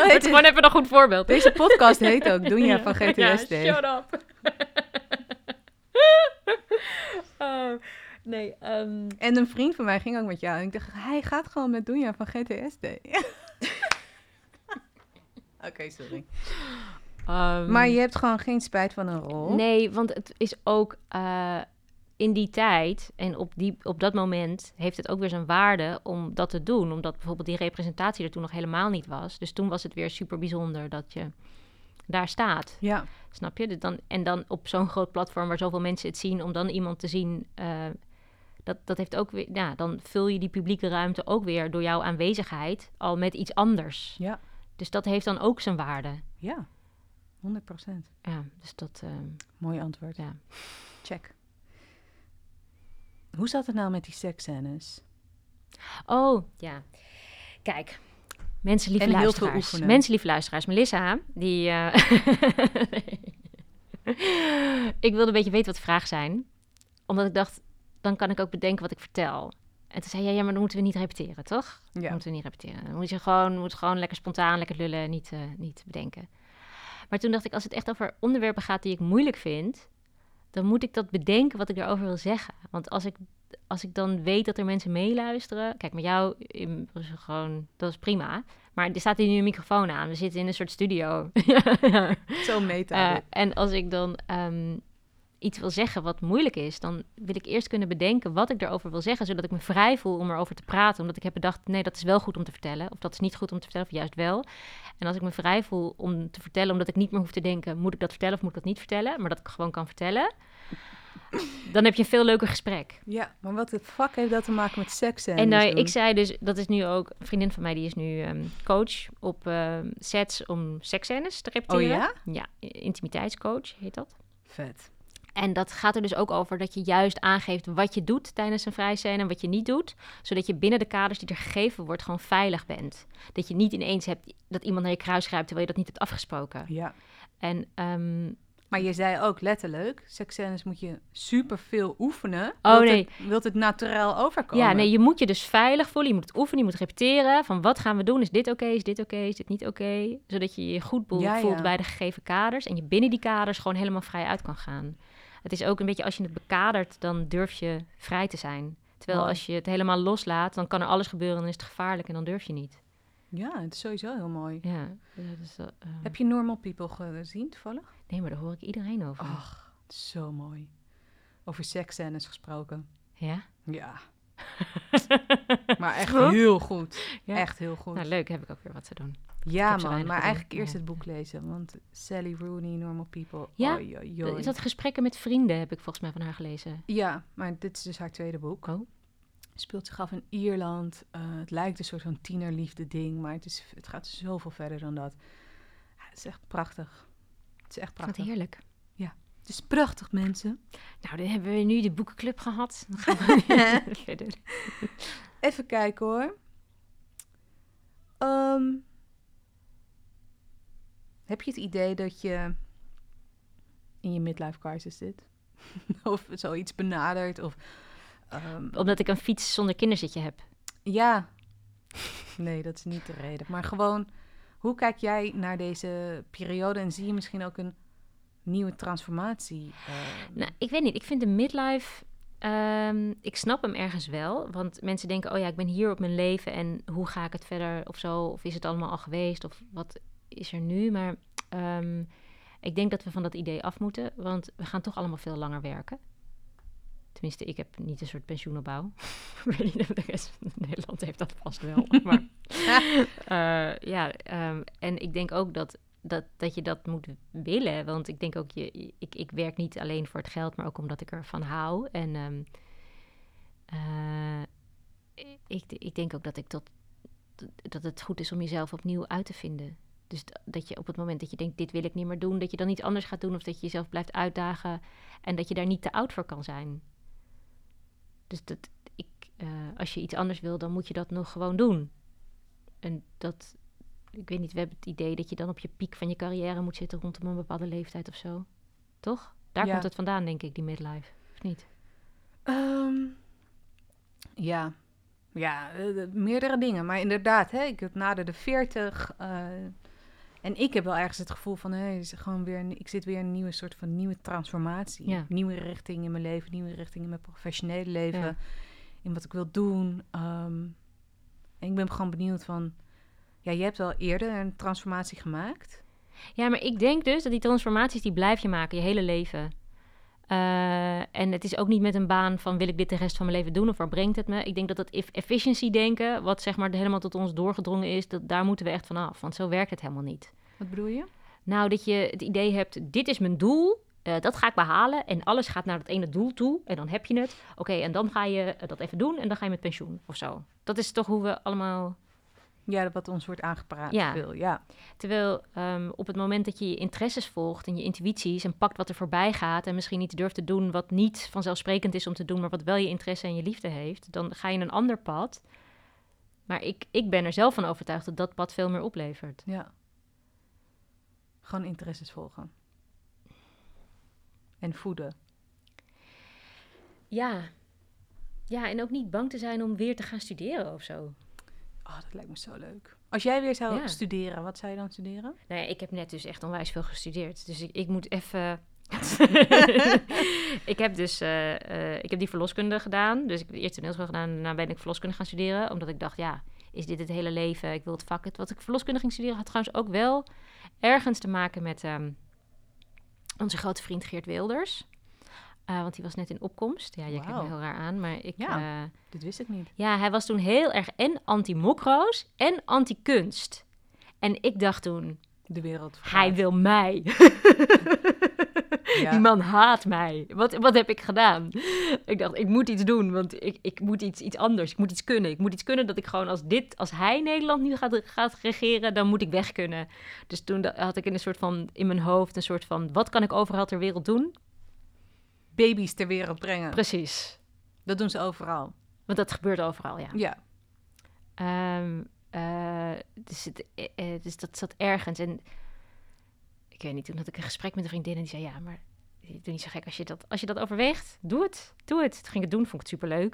Het gewoon even een goed voorbeeld. Deze podcast heet ook Doenja van Ja, GTSD. shut up. <laughs> oh, nee, ehm, En een vriend van mij ging ook met jou. En ik dacht, hij gaat gewoon met Doenja van GTSD. <laughs> Oké, sorry. ehm, Maar je hebt gewoon geen spijt van een rol. Nee, want het is ook eh, in die tijd en op, die, op dat moment heeft het ook weer zijn waarde om dat te doen. Omdat bijvoorbeeld die representatie er toen nog helemaal niet was. Dus toen was het weer super bijzonder dat je daar staat. Ja, Snap je? Dus dan, en dan op zo'n groot platform waar zoveel mensen het zien, om dan iemand te zien. eh, dat, dat heeft ook weer. Ja, dan vul je die publieke ruimte ook weer door jouw aanwezigheid al met iets anders. ja, Dus dat heeft dan ook zijn waarde. ja. 100 procent. Ja, dus dat. ehm, Mooi antwoord. ja. Check. Hoe zat het nou met die seksscènes? Oh, ja. Kijk. Mensen, lieve luisteraars. Mensen, lieve luisteraars. Melissa, die... eh, <laughs> ik wilde een beetje weten wat de vragen zijn. Omdat ik dacht, dan kan ik ook bedenken wat ik vertel. En toen zei jij, ja, maar dan moeten we niet repeteren, toch? Dan Ja. moeten we niet repeteren. Dan moet je gewoon, moet gewoon lekker spontaan, lekker lullen, niet, eh, niet bedenken. Maar toen dacht ik, als het echt over onderwerpen gaat die ik moeilijk vind... dan moet ik dat bedenken wat ik daarover wil zeggen. Want als ik als ik dan weet dat er mensen meeluisteren. Kijk, met jou is gewoon, dat is prima. Maar er staat hier nu een microfoon aan. We zitten in een soort studio. Zo meta. <laughs> Eh, en als ik dan ehm, iets wil zeggen wat moeilijk is, dan wil ik eerst kunnen bedenken wat ik erover wil zeggen, zodat ik me vrij voel om erover te praten. Omdat ik heb bedacht, nee, dat is wel goed om te vertellen. Of dat is niet goed om te vertellen, of juist wel. En als ik me vrij voel om te vertellen, omdat ik niet meer hoef te denken, moet ik dat vertellen of moet ik dat niet vertellen? Maar dat ik gewoon kan vertellen. Dan heb je een veel leuker gesprek. Ja, maar wat de fuck heeft dat te maken met seksscènes En nou, doen? ik zei dus, dat is nu ook, een vriendin van mij, die is nu ehm, coach op ehm, sets om seksscènes te repeteren. Oh ja? Ja, intimiteitscoach heet dat. Vet. En dat gaat er dus ook over dat je juist aangeeft wat je doet tijdens een vrijscène en wat je niet doet. Zodat je binnen de kaders die er gegeven wordt gewoon veilig bent. Dat je niet ineens hebt dat iemand naar je kruis grijpt terwijl je dat niet hebt afgesproken. Ja. En ehm, Maar je zei ook letterlijk, seksscènes moet je super veel oefenen. Oh, wilt nee. Het, wilt het naturel overkomen? ja, nee, je moet je dus veilig voelen. Je moet het oefenen, je moet repeteren. Van wat gaan we doen? Is dit oké? Is dit oké? Is dit niet oké? Zodat je je goed Ja, voelt ja. bij de gegeven kaders. En je binnen die kaders gewoon helemaal vrij uit kan gaan. Het is ook een beetje als je het bekadert, dan durf je vrij te zijn. Terwijl als je het helemaal loslaat, dan kan er alles gebeuren en dan is het gevaarlijk en dan durf je niet. Ja, het is sowieso heel mooi. Ja, dat eh, Heb je Normal People gezien toevallig? nee, maar daar hoor ik iedereen over. Ach, zo mooi. Over seksscènes gesproken. Ja? Ja. <laughs> maar echt heel goed. Ja. Echt heel goed. Nou, leuk, heb ik ook weer wat te doen. Ja, man. Maar gedaan. eigenlijk eerst Ja. het boek lezen. Want Sally Rooney, Normal People. Ja? Oi, oi, oi. Is dat gesprekken met vrienden, heb ik volgens mij van haar gelezen. Ja, maar dit is dus haar tweede boek. Oh. Speelt zich af in Ierland. Eh, het lijkt een soort van tienerliefde ding, maar het, is, het gaat zoveel verder dan dat. Ja, het is echt prachtig. Het is echt prachtig. heerlijk. Het is prachtig, mensen. Nou, dan hebben we nu de boekenclub gehad. Dan gaan we <laughs> <laughs> verder. Even kijken hoor. Ehm, heb je het idee dat je in je midlife crisis zit? <laughs> of zoiets benadert? Of, ehm, Omdat ik een fiets zonder kinderzitje heb. ja. Nee, dat is niet de reden. Maar gewoon, hoe kijk jij naar deze periode en zie je misschien ook een nieuwe transformatie? ehm? Nou, ik weet niet. Ik vind de midlife... ehm, ik snap hem ergens wel. Want mensen denken, oh ja, ik ben hier op mijn leven... en hoe ga ik het verder of zo? Of is het allemaal al geweest? Of wat is er nu? Maar ehm, ik denk dat we van dat idee af moeten. Want we gaan toch allemaal veel langer werken. Tenminste, ik heb niet een soort pensioenopbouw. <laughs> ik weet niet of de rest van Nederland heeft dat vast wel. <laughs> Maar eh, ja, ehm, en ik denk ook dat, dat, dat je dat moet willen. Want ik denk ook, je, ik, ik werk niet alleen voor het geld, maar ook omdat ik ervan hou. En ehm, eh, ik, ik denk ook dat, ik tot, dat het goed is om jezelf opnieuw uit te vinden. Dus dat je op het moment dat je denkt, dit wil ik niet meer doen, dat je dan iets anders gaat doen. Of dat je jezelf blijft uitdagen en dat je daar niet te oud voor kan zijn. Dus dat, ik, eh, als je iets anders wil, dan moet je dat nog gewoon doen. En dat, ik weet niet, we hebben het idee dat je dan op je piek van je carrière moet zitten rondom een bepaalde leeftijd of zo. Toch? Daar Ja. komt het vandaan, denk ik, die midlife. Of niet? Ehm, ja, ja eh, meerdere dingen. Maar inderdaad, hè, ik heb nader de 40. eh, en ik heb wel ergens het gevoel van, hé, is gewoon weer, een- ik zit weer in een nieuwe soort van nieuwe transformatie. Ja. Nieuwe richting in mijn leven, nieuwe richting in mijn professionele leven. Ja. In wat ik wil doen. Ehm, en ik ben gewoon benieuwd van, ja, je hebt wel eerder een transformatie gemaakt. Ja, maar ik denk dus dat die transformaties, die blijf je maken je hele leven. Eh, en het is ook niet met een baan van wil ik dit de rest van mijn leven doen of waar brengt het me? Ik denk dat dat eff- efficiency denken, wat zeg maar helemaal tot ons doorgedrongen is, dat, daar moeten we echt van af. Want zo werkt het helemaal niet. Wat bedoel je? Nou, dat je het idee hebt, dit is mijn doel, eh, dat ga ik behalen en alles gaat naar dat ene doel toe en dan heb je het. Oké, en dan ga je eh, dat even doen en dan ga je met pensioen of zo. Dat is toch hoe we allemaal Ja, wat ons wordt aangepraat. Ja. Veel, ja. Terwijl ehm, op het moment dat je je interesses volgt en je intuïties en pakt wat er voorbij gaat en misschien iets durft te doen wat niet vanzelfsprekend is om te doen, maar wat wel je interesse en je liefde heeft, dan ga je een ander pad. Maar ik, ik ben er zelf van overtuigd dat dat pad veel meer oplevert. Ja. Gewoon interesses volgen. En voeden. Ja. Ja, en ook niet bang te zijn om weer te gaan studeren of zo. Oh, dat lijkt me zo leuk. Als jij weer zou Ja. studeren, wat zou je dan studeren? Nou ja, ik heb net dus echt onwijs veel gestudeerd. Dus ik, ik moet even. <laughs> ik heb dus eh, eh, ik heb die verloskunde gedaan. Dus ik heb eerst toneelschool gedaan. en Daarna ben ik verloskunde gaan studeren. Omdat ik dacht, ja, is dit het hele leven? Ik wil het vak. Het, wat ik verloskunde ging studeren had trouwens ook wel ergens te maken met ehm, onze grote vriend Geert Wilders. Eh, want die was net in opkomst. Ja, je kijkt me heel raar aan. Maar ik, Ja. eh, Dit wist ik niet. ja, hij was toen heel erg en anti-mokro's en anti-kunst. En ik dacht toen, De wereld. hij wil mij. Ja. <laughs> Die man haat mij. Wat, wat heb ik gedaan? Ik dacht, ik moet iets doen, want ik, ik moet iets, iets anders. Ik moet iets kunnen. Ik moet iets kunnen dat ik gewoon als dit, als hij Nederland nu gaat, gaat regeren, dan moet ik weg kunnen. Dus toen had ik in een soort van, in mijn hoofd een soort van, wat kan ik overal ter wereld doen? Baby's ter wereld brengen. Precies. Dat doen ze overal. Want dat gebeurt overal, ja. Ja. Ehm, eh, dus, het, eh, eh, dus dat zat ergens. En ik weet niet, toen had ik een gesprek met een vriendin en die zei: Ja, maar doe niet zo gek als je dat, als je dat overweegt. Doe het, doe het. Toen ging ik het doen, vond ik het superleuk.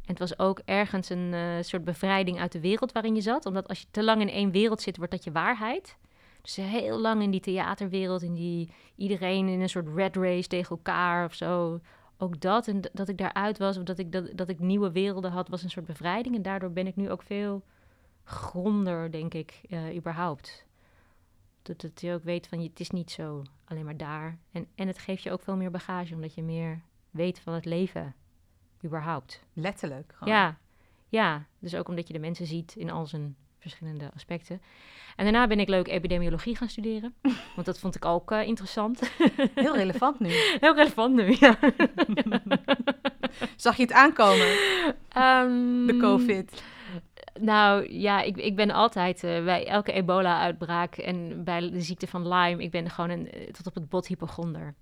En het was ook ergens een soort bevrijding uit de wereld waarin je zat. Omdat als je te lang in één wereld zit, wordt dat je waarheid. Dus heel lang in die theaterwereld, in die iedereen in een soort red race tegen elkaar of zo. Ook dat en dat ik daaruit was, of dat ik, dat, dat ik nieuwe werelden had, was een soort bevrijding. En daardoor ben ik nu ook veel gronder, denk ik, eh, überhaupt. Dat, dat je ook weet van, je- het is niet zo alleen maar daar. En, en het geeft je ook veel meer bagage, omdat je meer weet van het leven, überhaupt. Letterlijk. Gewoon. Ja, ja, dus ook omdat je de mensen ziet in al zijn verschillende aspecten. En daarna ben ik leuk epidemiologie gaan studeren, <laughs> want dat vond ik ook eh, interessant. Heel relevant nu. <laughs> Heel relevant nu, ja. Zag je het aankomen, Ehm, de COVID? Nou ja, ik, ik ben altijd eh, bij elke ebola-uitbraak en bij de ziekte van Lyme, ik ben gewoon een, eh, tot op het bot hypochonder.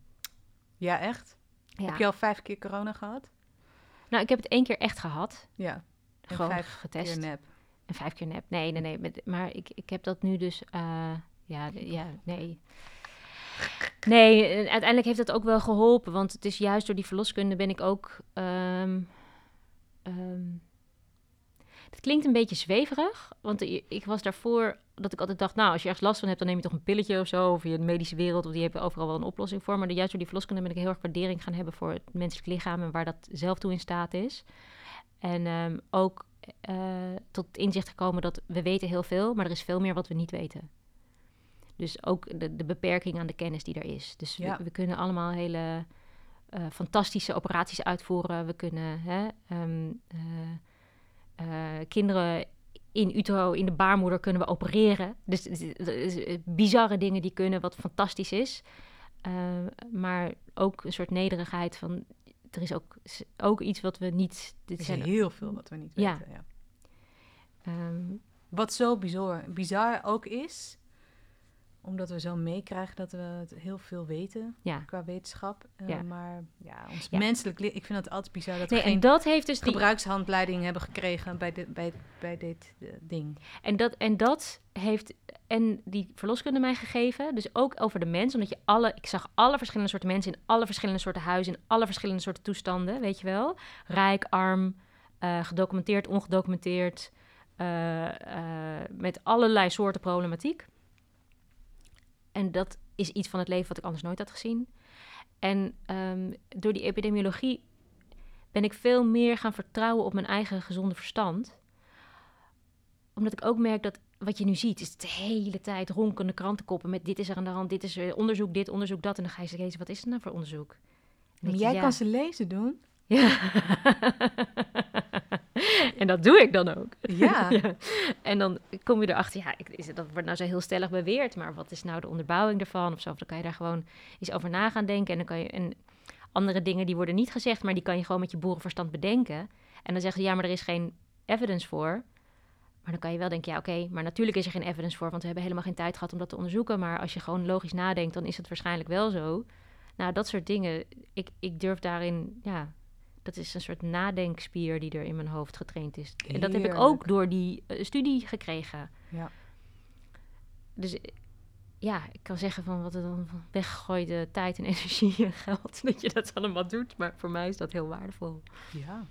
Ja, echt? Ja. Heb je al vijf keer corona gehad? Nou, ik heb het één keer echt gehad. Ja. En gewoon vijf getest. Keer nep. En vijf keer nep. Nee, nee, nee. maar ik, ik heb dat nu dus. eh, ja, ja, nee. Nee, eh, uiteindelijk heeft dat ook wel geholpen. Want het is juist door die verloskunde ben ik ook. ehm, het klinkt een beetje zweverig. Want ik was daarvoor dat ik altijd dacht, nou, als je ergens last van hebt, dan neem je toch een pilletje of zo. Of in de medische wereld, of die hebben overal wel een oplossing voor. Maar juist door die verloskunde ben ik heel erg waardering gaan hebben voor het menselijk lichaam en waar dat zelf toe in staat is. En ehm, ook eh, tot inzicht gekomen dat we weten heel veel, maar er is veel meer wat we niet weten. Dus ook de, de beperking aan de kennis die er is. Dus Ja. we, we kunnen allemaal hele eh, fantastische operaties uitvoeren. We kunnen hè, ehm, eh, kinderen in utero, in de baarmoeder kunnen we opereren. Dus bizarre dingen die kunnen, wat fantastisch is. Maar ook een soort nederigheid van... Er is ook, ook iets wat we niet... Er Dit zijn, heel veel wat we niet Ja. weten. Ja. ehm, Wat zo bizar, bizar ook is, omdat we zo meekrijgen dat we het heel veel weten ja. qua wetenschap. eh, Ja. Maar ja, ons Ja. menselijk, li- ik vind het altijd bizar dat Nee, we en geen dat heeft dus die, gebruikshandleiding hebben gekregen bij, dit bij, bij dit eh, ding. En dat, en dat heeft en die verloskunde mij gegeven. Dus ook over de mens. Omdat je alle. Ik zag alle verschillende soorten mensen in alle verschillende soorten huizen. In alle verschillende soorten toestanden. Weet je wel? Rijk, arm, eh, gedocumenteerd, ongedocumenteerd. met allerlei soorten problematiek. En dat is iets van het leven wat ik anders nooit had gezien. En ehm, door die epidemiologie ben ik veel meer gaan vertrouwen op mijn eigen gezonde verstand omdat ik ook merk dat wat je nu ziet, is de hele tijd ronkende krantenkoppen met dit is er aan de hand, dit is er onderzoek, dit onderzoek, dat. En dan ga je ze lezen, wat is het nou voor onderzoek? En Maar je, jij ja. kan ze lezen doen. Ja. <laughs> en dat doe ik dan ook. Ja. <laughs> Ja. En dan kom je erachter, ja, ik, is het, dat wordt nou zo heel stellig beweerd, maar wat is nou de onderbouwing ervan? Of zo, of dan kan je daar gewoon eens over na gaan denken. En dan kan je, en andere dingen die worden niet gezegd, maar die kan je gewoon met je boerenverstand bedenken. En dan zeggen ze, ja, maar er is geen evidence voor. Maar dan kan je wel denken, ja, oké, maar natuurlijk is er geen evidence voor, want we hebben helemaal geen tijd gehad om dat te onderzoeken. Maar als je gewoon logisch nadenkt, dan is het waarschijnlijk wel zo. Nou, dat soort dingen, ik, ik durf daarin, ja, dat is een soort nadenkspier die er in mijn hoofd getraind is. En dat heb ik ook door die eh, studie gekregen. Ja. Dus eh, ja, ik kan zeggen van wat er dan van weggegooide tijd en <laughs> energie en geld, dat je dat allemaal doet. Maar voor mij is dat heel waardevol. ja.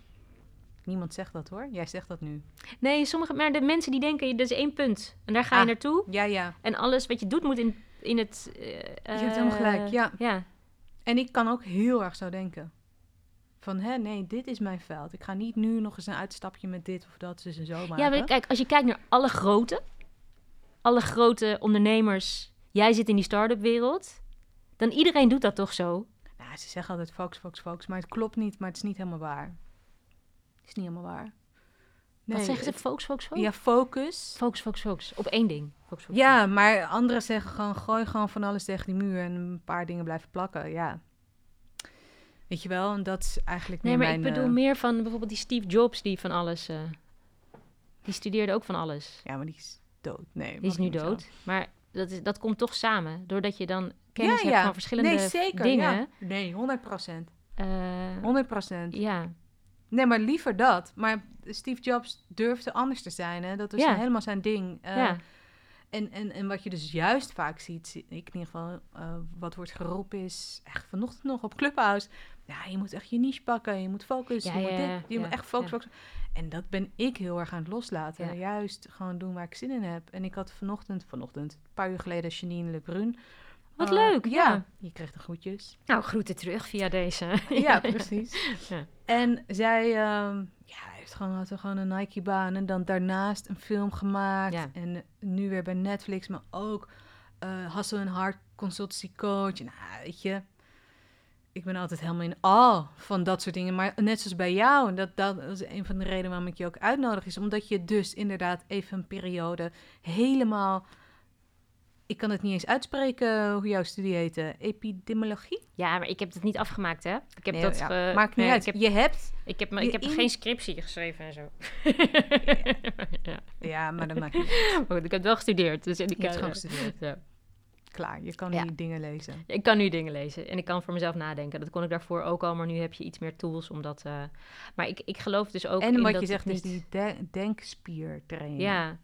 Niemand zegt dat hoor. Jij zegt dat nu. Nee, sommige, maar de mensen die denken, dat is één punt. En daar ga je Ah. naartoe. Ja, ja. En alles wat je doet moet in, in het... eh, Je hebt helemaal gelijk, ja. Ja, En ik kan ook heel erg zo denken. Van, hè, nee, dit is mijn veld. Ik ga niet nu nog eens een uitstapje met dit of dat, dus en zo maken. ja maar kijk, als je kijkt naar alle grote, alle grote ondernemers, jij zit in die start-up wereld, dan iedereen doet dat toch zo? Nou, ze zeggen altijd focus, focus, focus. Maar het klopt niet, maar het is niet helemaal waar. Het is niet helemaal waar. wat zeggen ze? Focus, focus, focus? Ja, focus. Focus, focus, focus. Op één ding. Focus, focus, Ja, maar anderen zeggen gewoon, gooi gewoon van alles tegen die muur en een paar dingen blijven plakken. Ja. Weet je wel, en dat is eigenlijk Nee, meer maar mijn... ik bedoel eh, meer van bijvoorbeeld die Steve Jobs die van alles... eh, die studeerde ook van alles. Ja, maar die is dood. Nee, Die is nu zo. dood. Maar dat, is, dat komt toch samen. Doordat je dan kennis ja, hebt ja. van verschillende nee, zeker, dingen. Ja. Nee, 100 procent. eh, 100 procent. ja, Nee, maar liever dat. Maar Steve Jobs durfde anders te zijn. Hè? Dat was Ja. helemaal zijn ding. Eh, ja, en, en, en wat je dus juist vaak ziet, zie- ik in ieder geval, eh, wat wordt geroepen is, echt vanochtend nog op Clubhouse. Ja, je moet echt je niche pakken, je moet focussen, Ja, je, moet dit, je moet echt focus, ja. focus. En dat ben ik heel erg aan het loslaten. Juist gewoon doen waar ik zin in heb. En ik had vanochtend, vanochtend, een paar uur geleden, Janine Lebrun. Wat Eh, leuk, ja. Je kreeg de groetjes. Nou, groeten terug via deze. <laughs> Ja, precies. <laughs> Ja. En zij ehm, ja, heeft gewoon, had gewoon een Nike-baan en dan daarnaast een film gemaakt. Ja. En nu weer bij Netflix, maar ook eh Hustle and Hard consultancy coach. Nou, weet je, ik ben altijd helemaal in awe van dat soort dingen. Maar net zoals bij jou, en dat, dat is een van de redenen waarom ik je ook uitnodig, is omdat je dus inderdaad even een periode helemaal... Ik kan het niet eens uitspreken hoe jouw studie heette. Epidemiologie? Ja, maar ik heb het niet afgemaakt, hè? Ik heb Nee, dat... ja, ge- Maakt niet nee, uit. Ik heb, Je hebt... ik heb, ik heb in- geen scriptie geschreven en zo. ja. <laughs> Ja, maar dat maakt <laughs> niet uit. Ik heb wel gestudeerd. Dus ik Je hebt kan, gewoon gestudeerd. Ja. Klaar, je kan Ja. die dingen lezen. Ik kan nu dingen lezen en ik kan voor mezelf nadenken. Dat kon ik daarvoor ook al, maar nu heb je iets meer tools om dat... eh, Maar ik, ik geloof dus ook En in wat dat je zegt, dus die de- denkspier trainen. Ja,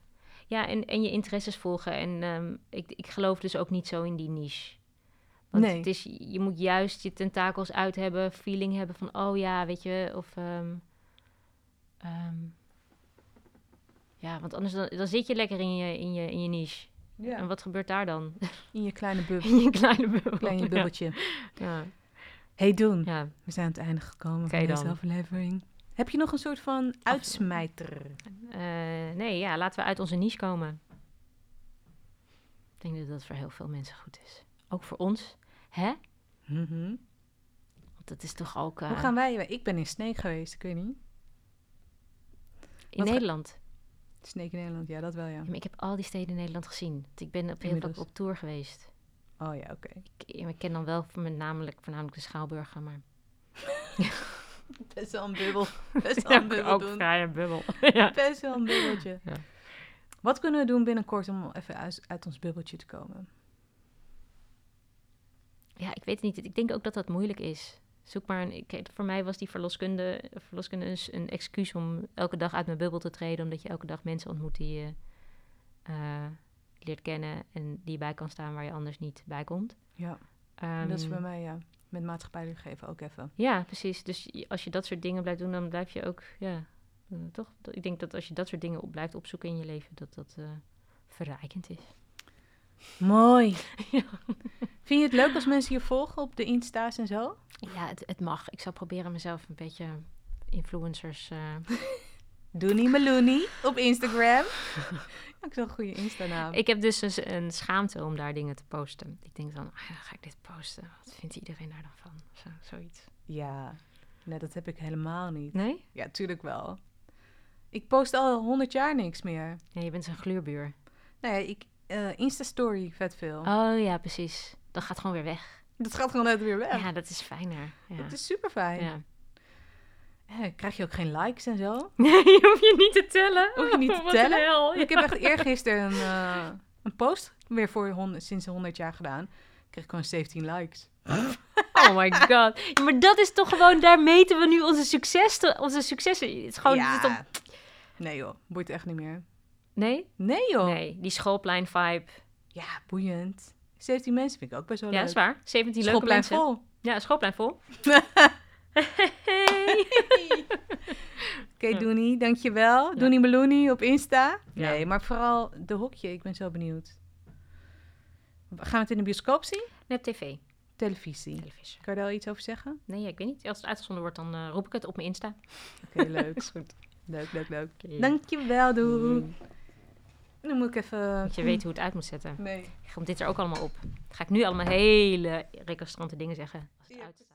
ja en, en je interesses volgen. En ehm, ik, ik geloof dus ook niet zo in die niche. Want Nee. het is, je moet juist je tentakels uit hebben, feeling hebben van, oh ja, weet je, of... ehm, ehm, ja, want anders dan, dan zit je lekker in je, in je, in je niche. En Ja. wat gebeurt daar dan? In je kleine <laughs> bub, in je kleine bubbel. kleine bubbeltje. Ja, Hey Doen, ja. we zijn aan het einde gekomen Oké van deze aflevering. Heb je nog een soort van uitsmijter? Eh, nee, ja, laten we uit onze niche komen. Ik denk dat dat voor heel veel mensen goed is. Ook voor ons. Hè? Mhm. Want dat is toch ook... eh, Hoe gaan wij? Ik ben in Sneek geweest, ik weet niet. in wat Nederland. Sneek in Nederland, ja, dat wel, ja. Ja, maar ik heb al die steden in Nederland gezien. Ik ben op heel veel op tour geweest. Oh ja, oké. Ik, ik ken dan wel met namelijk, voornamelijk de Schouwburgen, maar... <laughs> Best wel een bubbel. Best <laughs> wel een bubbel ook doen. vrij een bubbel. <laughs> ja. Best wel een bubbeltje. Ja. Wat kunnen we doen binnenkort om even uit, uit ons bubbeltje te komen? ja, ik weet het niet. Ik denk ook dat dat moeilijk is. Zoek maar een... Ik, voor mij was die verloskunde, verloskunde een, een excuus om elke dag uit mijn bubbel te treden. Omdat je elke dag mensen ontmoet die je eh, leert kennen. En die je bij kan staan waar je anders niet bij komt. Ja, en dat is Ehm, bij mij, ja. Met maatschappijlijk geven ook even. Ja, precies. Dus als je dat soort dingen blijft doen, dan blijf je ook, ja, eh, toch? Ik denk dat als je dat soort dingen op blijft opzoeken in je leven, dat dat eh, verrijkend is. Mooi. Ja. <laughs> Vind je het leuk als mensen je volgen op de Insta's en zo? Ja, het, het mag. Ik zal proberen mezelf een beetje influencers. eh, <laughs> Doenie Meloenie op Instagram. <laughs> ik een goede Insta-naam. Ik heb dus een, een schaamte om daar dingen te posten. Ik denk dan, ah ga ik dit posten? Wat vindt iedereen daar dan van? Zo, zoiets. Ja, nee, dat heb ik helemaal niet. Nee? Ja, tuurlijk wel. Ik post al honderd jaar niks meer. Ja, je bent zo'n gluurbuur. Nou ja, ik, eh, Insta-story vet veel. Oh ja, precies. Dat gaat gewoon weer weg. Dat gaat gewoon net weer weg. Ja, dat is fijner. Ja. Dat is super fijn. ja. krijg je ook geen likes en zo? <laughs> Nee, je hoeft je niet te tellen. Hoef je niet te tellen? Ik heb echt <laughs> eergisteren een, eh, een post weer voor honderd, sinds 100 jaar gedaan. Ik kreeg gewoon 17 likes. <laughs> Oh my god. Ja, maar dat is toch gewoon, daar meten we nu onze, succes, onze successen. Het is gewoon, het is ja. toch- Nee joh, boeit echt niet meer. Nee? Nee joh. Nee, die schoolplein vibe. Ja, boeiend. 17 mensen vind ik ook best wel Ja, leuk. dat is waar. 17 leuke Schoolplein mensen. vol. Ja, schoolplein vol. <laughs> <laughs> Oké, Ja. Doenie, dankjewel. Ja. Doenie Meloenie op Insta. Ja. Nee, maar vooral de hokje. Ik ben zo benieuwd. Gaan we het in de bioscoop zien? Nee, op tv. Televisie. Televisie. Kan je daar iets over zeggen? Nee, ja, ik weet niet. Als het uitgezonden wordt, dan eh, roep ik het op mijn Insta. Oké, leuk. <laughs> is goed. leuk, leuk, leuk. Dankjewel, Doe. Mm. Nu moet ik even... Moet je weten hoe het uit moet zetten. Nee. Komt dit er ook allemaal op? Dan ga ik nu allemaal hele recalcitrante dingen zeggen. Als het Ja, uitstaat.